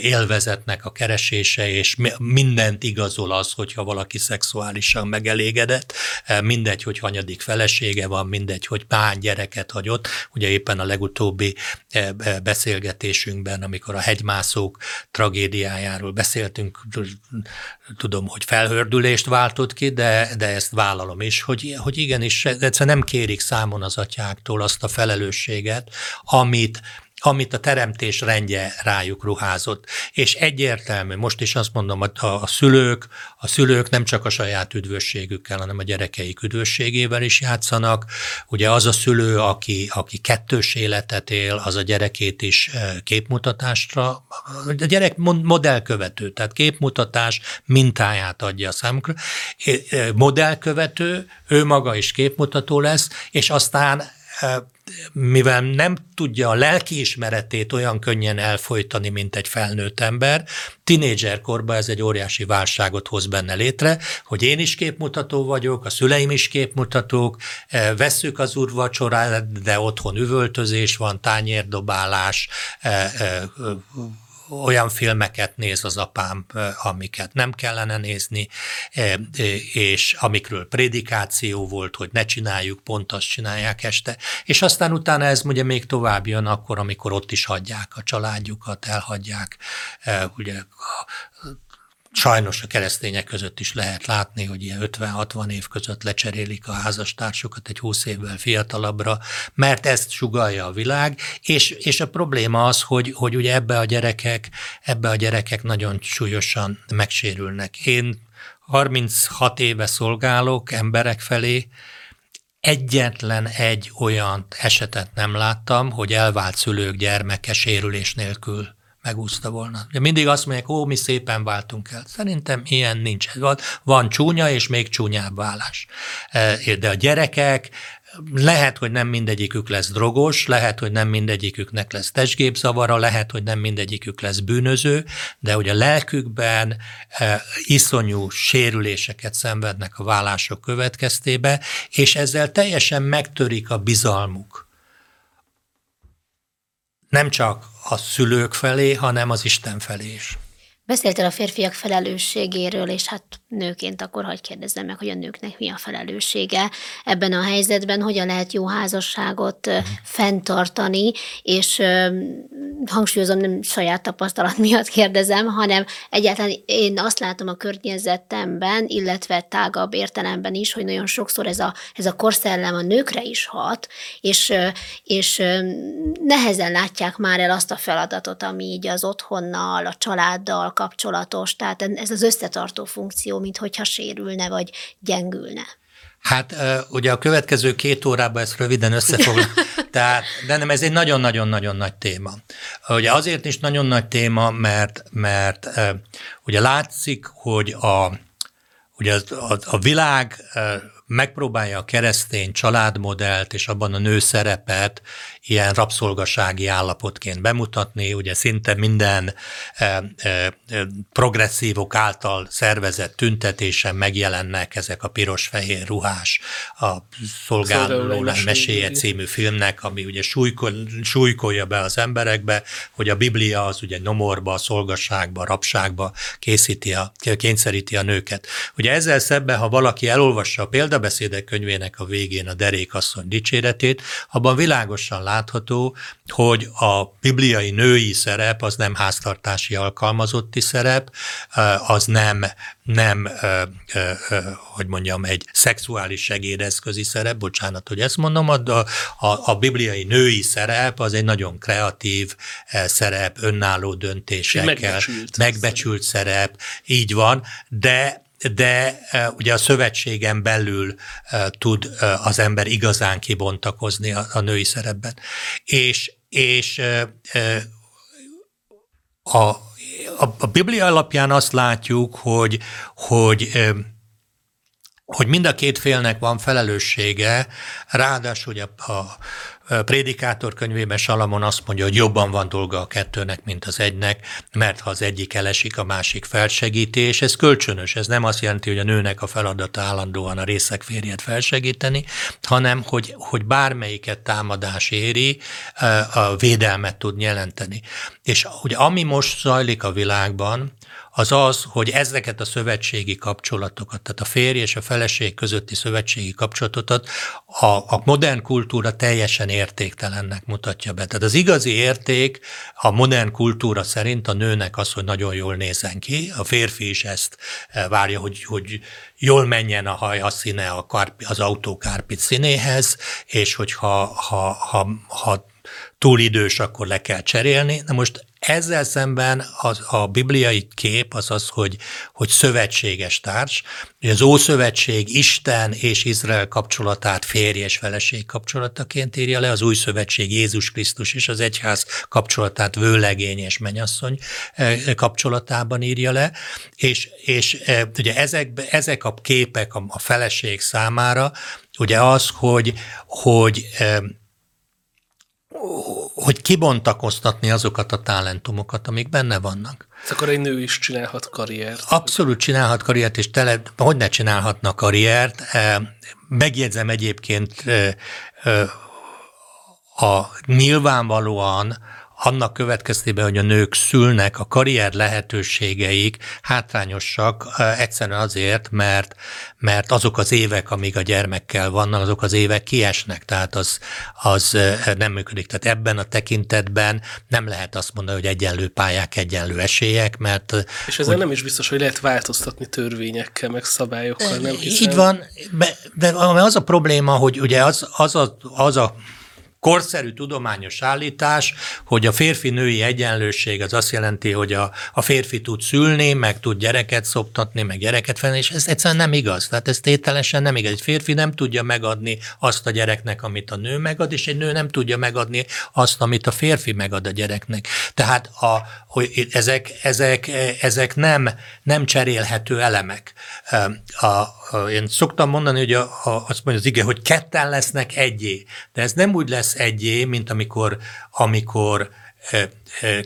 élvezetnek a keresése, és mindent igazol az, hogyha valaki szexuálisan megelégedett, mindegy, hogy hanyadik felesége van, mindegy, hogy pány gyereket hagyott. Ugye éppen a legutóbbi beszélgetésünkben, amikor a hegymászók tragédiájáról beszéltünk, tudom, hogy felhördülést váltott ki, de, de ezt vállalom is, hogy, hogy igenis, egyszerűen nem kérik számon az atyáktól azt a felelősséget, amit, amit a teremtés rendje rájuk ruházott. És egyértelmű, most is azt mondom, a, a szülők, a szülők nem csak a saját üdvösségükkel, hanem a gyerekeik üdvösségével is játszanak. Ugye az a szülő, aki, aki kettős életet él, az a gyerekét is e, képmutatásra, a gyerek modellkövető, tehát képmutatás mintáját adja a számukra. E, modellkövető, ő maga is képmutató lesz, és aztán mivel nem tudja a lelkiismeretét olyan könnyen elfolytani, mint egy felnőtt ember, tinédzserkorban ez egy óriási válságot hoz benne létre, hogy én is képmutató vagyok, a szüleim is képmutatók, eh, vesszük az úrvacsorát, de otthon üvöltözés van, tányérdobálás, eh, eh, olyan filmeket néz az apám, amiket nem kellene nézni, és amikről prédikáció volt, hogy ne csináljuk, pont azt csinálják este. És aztán utána ez ugye még tovább jön akkor, amikor ott is hagyják a családjukat, elhagyják ugye Sajnos a keresztények között is lehet látni, hogy ilyen 50-60 év között lecserélik a házastársukat egy 20 évvel fiatalabbra, mert ezt sugalja a világ, és, és a probléma az, hogy, hogy ugye ebbe a gyerekek, ebbe a gyerekek nagyon súlyosan megsérülnek. Én 36 éve szolgálok emberek felé, egyetlen egy olyan esetet nem láttam, hogy elvált szülők gyermeke sérülés nélkül megúszta volna. De mindig azt mondják, ó, mi szépen váltunk el. Szerintem ilyen nincs. Van, van csúnya és még csúnyább válás. E, de a gyerekek, lehet, hogy nem mindegyikük lesz drogos, lehet, hogy nem mindegyiküknek lesz testgépzavara, lehet, hogy nem mindegyikük lesz bűnöző, de hogy a lelkükben e, iszonyú sérüléseket szenvednek a vállások következtébe, és ezzel teljesen megtörik a bizalmuk nem csak a szülők felé, hanem az Isten felé is. Beszéltél a férfiak felelősségéről, és hát nőként akkor hagyj kérdezzem meg, hogy a nőknek mi a felelőssége ebben a helyzetben, hogyan lehet jó házasságot fenntartani, és hangsúlyozom, nem saját tapasztalat miatt kérdezem, hanem egyáltalán én azt látom a környezetemben, illetve tágabb értelemben is, hogy nagyon sokszor ez a, ez a korszellem a nőkre is hat, és, és nehezen látják már el azt a feladatot, ami így az otthonnal, a családdal kapcsolatos, tehát ez az összetartó funkció, mint hogyha sérülne vagy gyengülne. Hát ugye a következő két órában ezt röviden összefoglal. Tehát, de nem, ez egy nagyon-nagyon-nagyon nagy téma. Ugye azért is nagyon nagy téma, mert, mert ugye látszik, hogy a, ugye a, a világ megpróbálja a keresztény családmodellt és abban a nő szerepet ilyen rabszolgasági állapotként bemutatni. Ugye szinte minden e, e, progresszívok által szervezett tüntetésen megjelennek ezek a piros-fehér ruhás, a szolgáló meséje című filmnek, ami ugye súlykol, súlykolja be az emberekbe, hogy a Biblia az ugye nomorba, szolgasságba, rabságba készíti a, kényszeríti a nőket. Ugye ezzel szemben, ha valaki elolvassa a példabeszédek könyvének a végén a derékasszony dicséretét, abban világosan lát, látható, hogy a bibliai női szerep az nem háztartási alkalmazotti szerep, az nem, nem hogy mondjam, egy szexuális segédeszközi szerep, bocsánat, hogy ezt mondom, a, a, a bibliai női szerep az egy nagyon kreatív szerep, önálló döntésekkel, megbecsült, megbecsült szerep, így van, de de e, ugye a szövetségen belül e, tud e, az ember igazán kibontakozni a, a női szerepben. És, és a, a, a Biblia alapján azt látjuk, hogy, hogy hogy mind a két félnek van felelőssége, ráadásul ugye a, Prédikátor könyvében Salamon azt mondja, hogy jobban van dolga a kettőnek, mint az egynek, mert ha az egyik elesik, a másik felsegíti, és ez kölcsönös. Ez nem azt jelenti, hogy a nőnek a feladata állandóan a részek férjet felsegíteni, hanem hogy, hogy bármelyiket támadás éri, a védelmet tud jelenteni. És ugye ami most zajlik a világban, az az, hogy ezeket a szövetségi kapcsolatokat, tehát a férj és a feleség közötti szövetségi kapcsolatokat a, a modern kultúra teljesen értéktelennek mutatja be. Tehát az igazi érték a modern kultúra szerint a nőnek az, hogy nagyon jól nézen ki, a férfi is ezt eh, várja, hogy, hogy jól menjen a haj a színe a kárpi, az autókárpit színéhez, és hogyha ha, ha, ha túl idős, akkor le kell cserélni. Na most ezzel szemben az, a bibliai kép az az, hogy, hogy szövetséges társ. Az Ószövetség Isten és Izrael kapcsolatát férj és feleség kapcsolataként írja le, az Új Szövetség Jézus Krisztus és az egyház kapcsolatát vőlegény és menyasszony eh, kapcsolatában írja le, és, és eh, ugye ezek, ezek a képek a, a feleség számára, ugye az, hogy, hogy eh, hogy kibontakoztatni azokat a talentumokat, amik benne vannak. Ez akkor egy nő is csinálhat karriert. Abszolút csinálhat karriert, és tele, hogy ne csinálhatna karriert. E, megjegyzem egyébként e, e, a nyilvánvalóan annak következtében, hogy a nők szülnek, a karrier lehetőségeik hátrányosak egyszerűen azért, mert, mert azok az évek, amíg a gyermekkel vannak, azok az évek kiesnek, tehát az, az nem működik. Tehát ebben a tekintetben nem lehet azt mondani, hogy egyenlő pályák, egyenlő esélyek, mert... És ezzel hogy, nem is biztos, hogy lehet változtatni törvényekkel, meg szabályokkal, nem hiszem. Így van, de az a probléma, hogy ugye az, az, a, az a korszerű tudományos állítás, hogy a férfi-női egyenlőség az azt jelenti, hogy a, a férfi tud szülni, meg tud gyereket szoptatni, meg gyereket felni, és ez egyszerűen nem igaz. Tehát ez tételesen nem igaz. Egy férfi nem tudja megadni azt a gyereknek, amit a nő megad, és egy nő nem tudja megadni azt, amit a férfi megad a gyereknek. Tehát a, hogy ezek, ezek, ezek nem, nem cserélhető elemek. A, a, én szoktam mondani, hogy a, a, azt mondja az ige, hogy ketten lesznek egyé, de ez nem úgy lesz egyé, mint amikor, amikor e, e,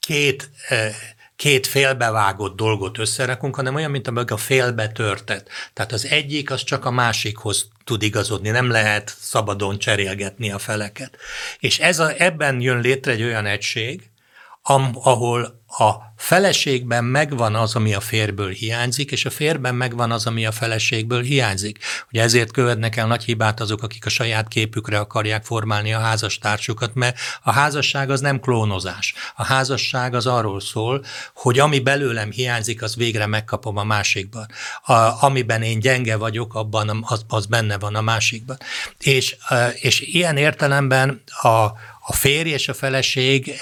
két e, két félbevágott dolgot összerakunk, hanem olyan, mint amikor a félbe törtet. Tehát az egyik az csak a másikhoz tud igazodni, nem lehet szabadon cserélgetni a feleket. És ez a, ebben jön létre egy olyan egység, am, ahol a feleségben megvan az, ami a férből hiányzik, és a férben megvan az, ami a feleségből hiányzik. Ugye ezért követnek el nagy hibát azok, akik a saját képükre akarják formálni a házastársukat, mert a házasság az nem klónozás. A házasság az arról szól, hogy ami belőlem hiányzik, az végre megkapom a másikban. A, amiben én gyenge vagyok, abban az, az benne van a másikban. És, és ilyen értelemben a, a férj és a feleség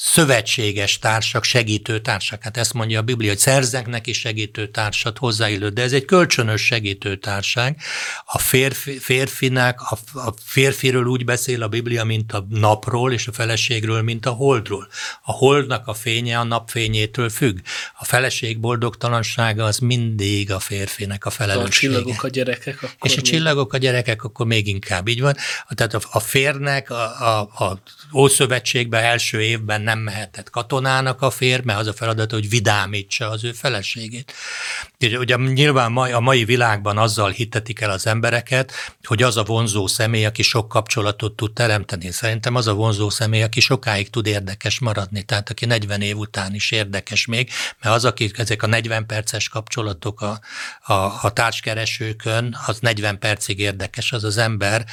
szövetséges társak, segítő társak. Hát ezt mondja a Biblia, hogy szerzek neki segítő társat, hozzáillő, de ez egy kölcsönös segítő társág. A férfi, férfinek, a, a férfiről úgy beszél a Biblia, mint a napról, és a feleségről, mint a holdról. A holdnak a fénye a napfényétől függ. A feleség boldogtalansága az mindig a férfinek a felelőssége. A csillagok a gyerekek akkor És a csillagok a gyerekek akkor még inkább így van. Tehát a, a férnek a, a, a Ószövetségben első évben nem mehetett katonának a férj, mert az a feladat, hogy vidámítsa az ő feleségét. Ugye nyilván a mai világban azzal hitetik el az embereket, hogy az a vonzó személy, aki sok kapcsolatot tud teremteni. Szerintem az a vonzó személy, aki sokáig tud érdekes maradni, tehát aki 40 év után is érdekes még, mert az, akik ezek a 40 perces kapcsolatok a, a, a társkeresőkön, az 40 percig érdekes az az ember,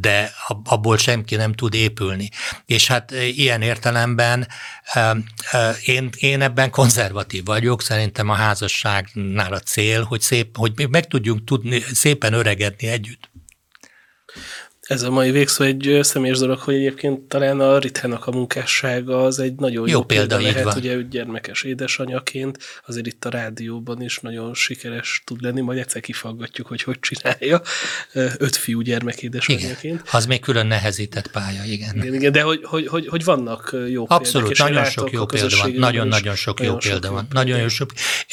de abból senki nem tud épülni. És hát ilyen értelemben én, én ebben konzervatív vagyok, szerintem a házasságnál a cél, hogy, szép, hogy meg tudjunk tudni szépen öregedni együtt. Ez a mai végszó egy személyes dolog, hogy egyébként talán a Ritának a munkássága az egy nagyon jó, jó példa, példa lehet, van. ugye gyermekes édesanyaként, azért itt a rádióban is nagyon sikeres tud lenni, majd egyszer kifaggatjuk, hogy hogy csinálja, öt fiú gyermek édesanyaként. Igen, az még külön nehezített pálya, igen. Igen, igen de hogy, hogy, hogy, hogy vannak jó Abszolút, példák, nagyon sok jó példa van, nagyon-nagyon sok jó példa van, nagyon jó sok.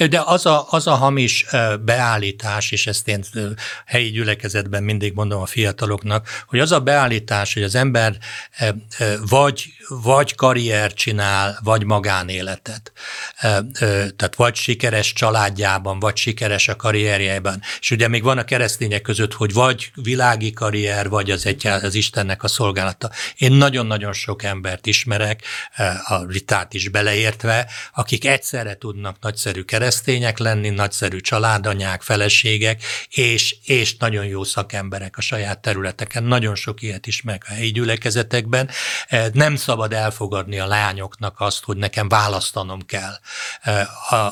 De az a, az a hamis beállítás, és ezt én helyi gyülekezetben mindig mondom a fiataloknak, hogy az a beállítás, hogy az ember vagy, vagy karrier csinál, vagy magánéletet. Tehát vagy sikeres családjában, vagy sikeres a karrierjében. És ugye még van a keresztények között, hogy vagy világi karrier, vagy az, egy, az Istennek a szolgálata. Én nagyon-nagyon sok embert ismerek, a Ritát is beleértve, akik egyszerre tudnak nagyszerű keresztények lenni, nagyszerű családanyák, feleségek, és, és nagyon jó szakemberek a saját területeken nagyon sok ilyet is meg a helyi gyülekezetekben. E, nem szabad elfogadni a lányoknak azt, hogy nekem választanom kell. E,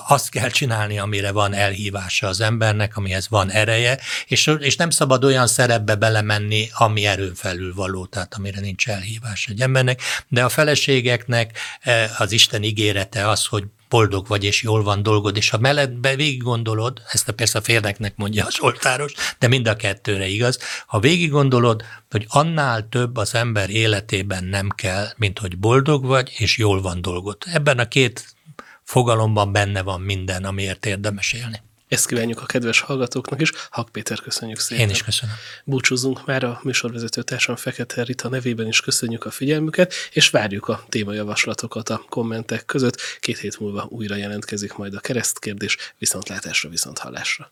azt kell csinálni, amire van elhívása az embernek, amihez van ereje, és, és nem szabad olyan szerepbe belemenni, ami erőn felül való, tehát amire nincs elhívás egy embernek, de a feleségeknek e, az Isten ígérete az, hogy boldog vagy, és jól van dolgod, és ha mellettbe végig gondolod, ezt a persze a férneknek mondja a Zsoltáros, de mind a kettőre igaz, ha végig gondolod, hogy annál több az ember életében nem kell, mint hogy boldog vagy, és jól van dolgod. Ebben a két fogalomban benne van minden, amiért érdemes élni. Ezt kívánjuk a kedves hallgatóknak is. Hak Péter, köszönjük szépen. Én is köszönöm. Búcsúzunk már a műsorvezető társam Fekete Rita nevében is köszönjük a figyelmüket, és várjuk a témajavaslatokat a kommentek között. Két hét múlva újra jelentkezik majd a keresztkérdés, viszontlátásra, viszont hallásra.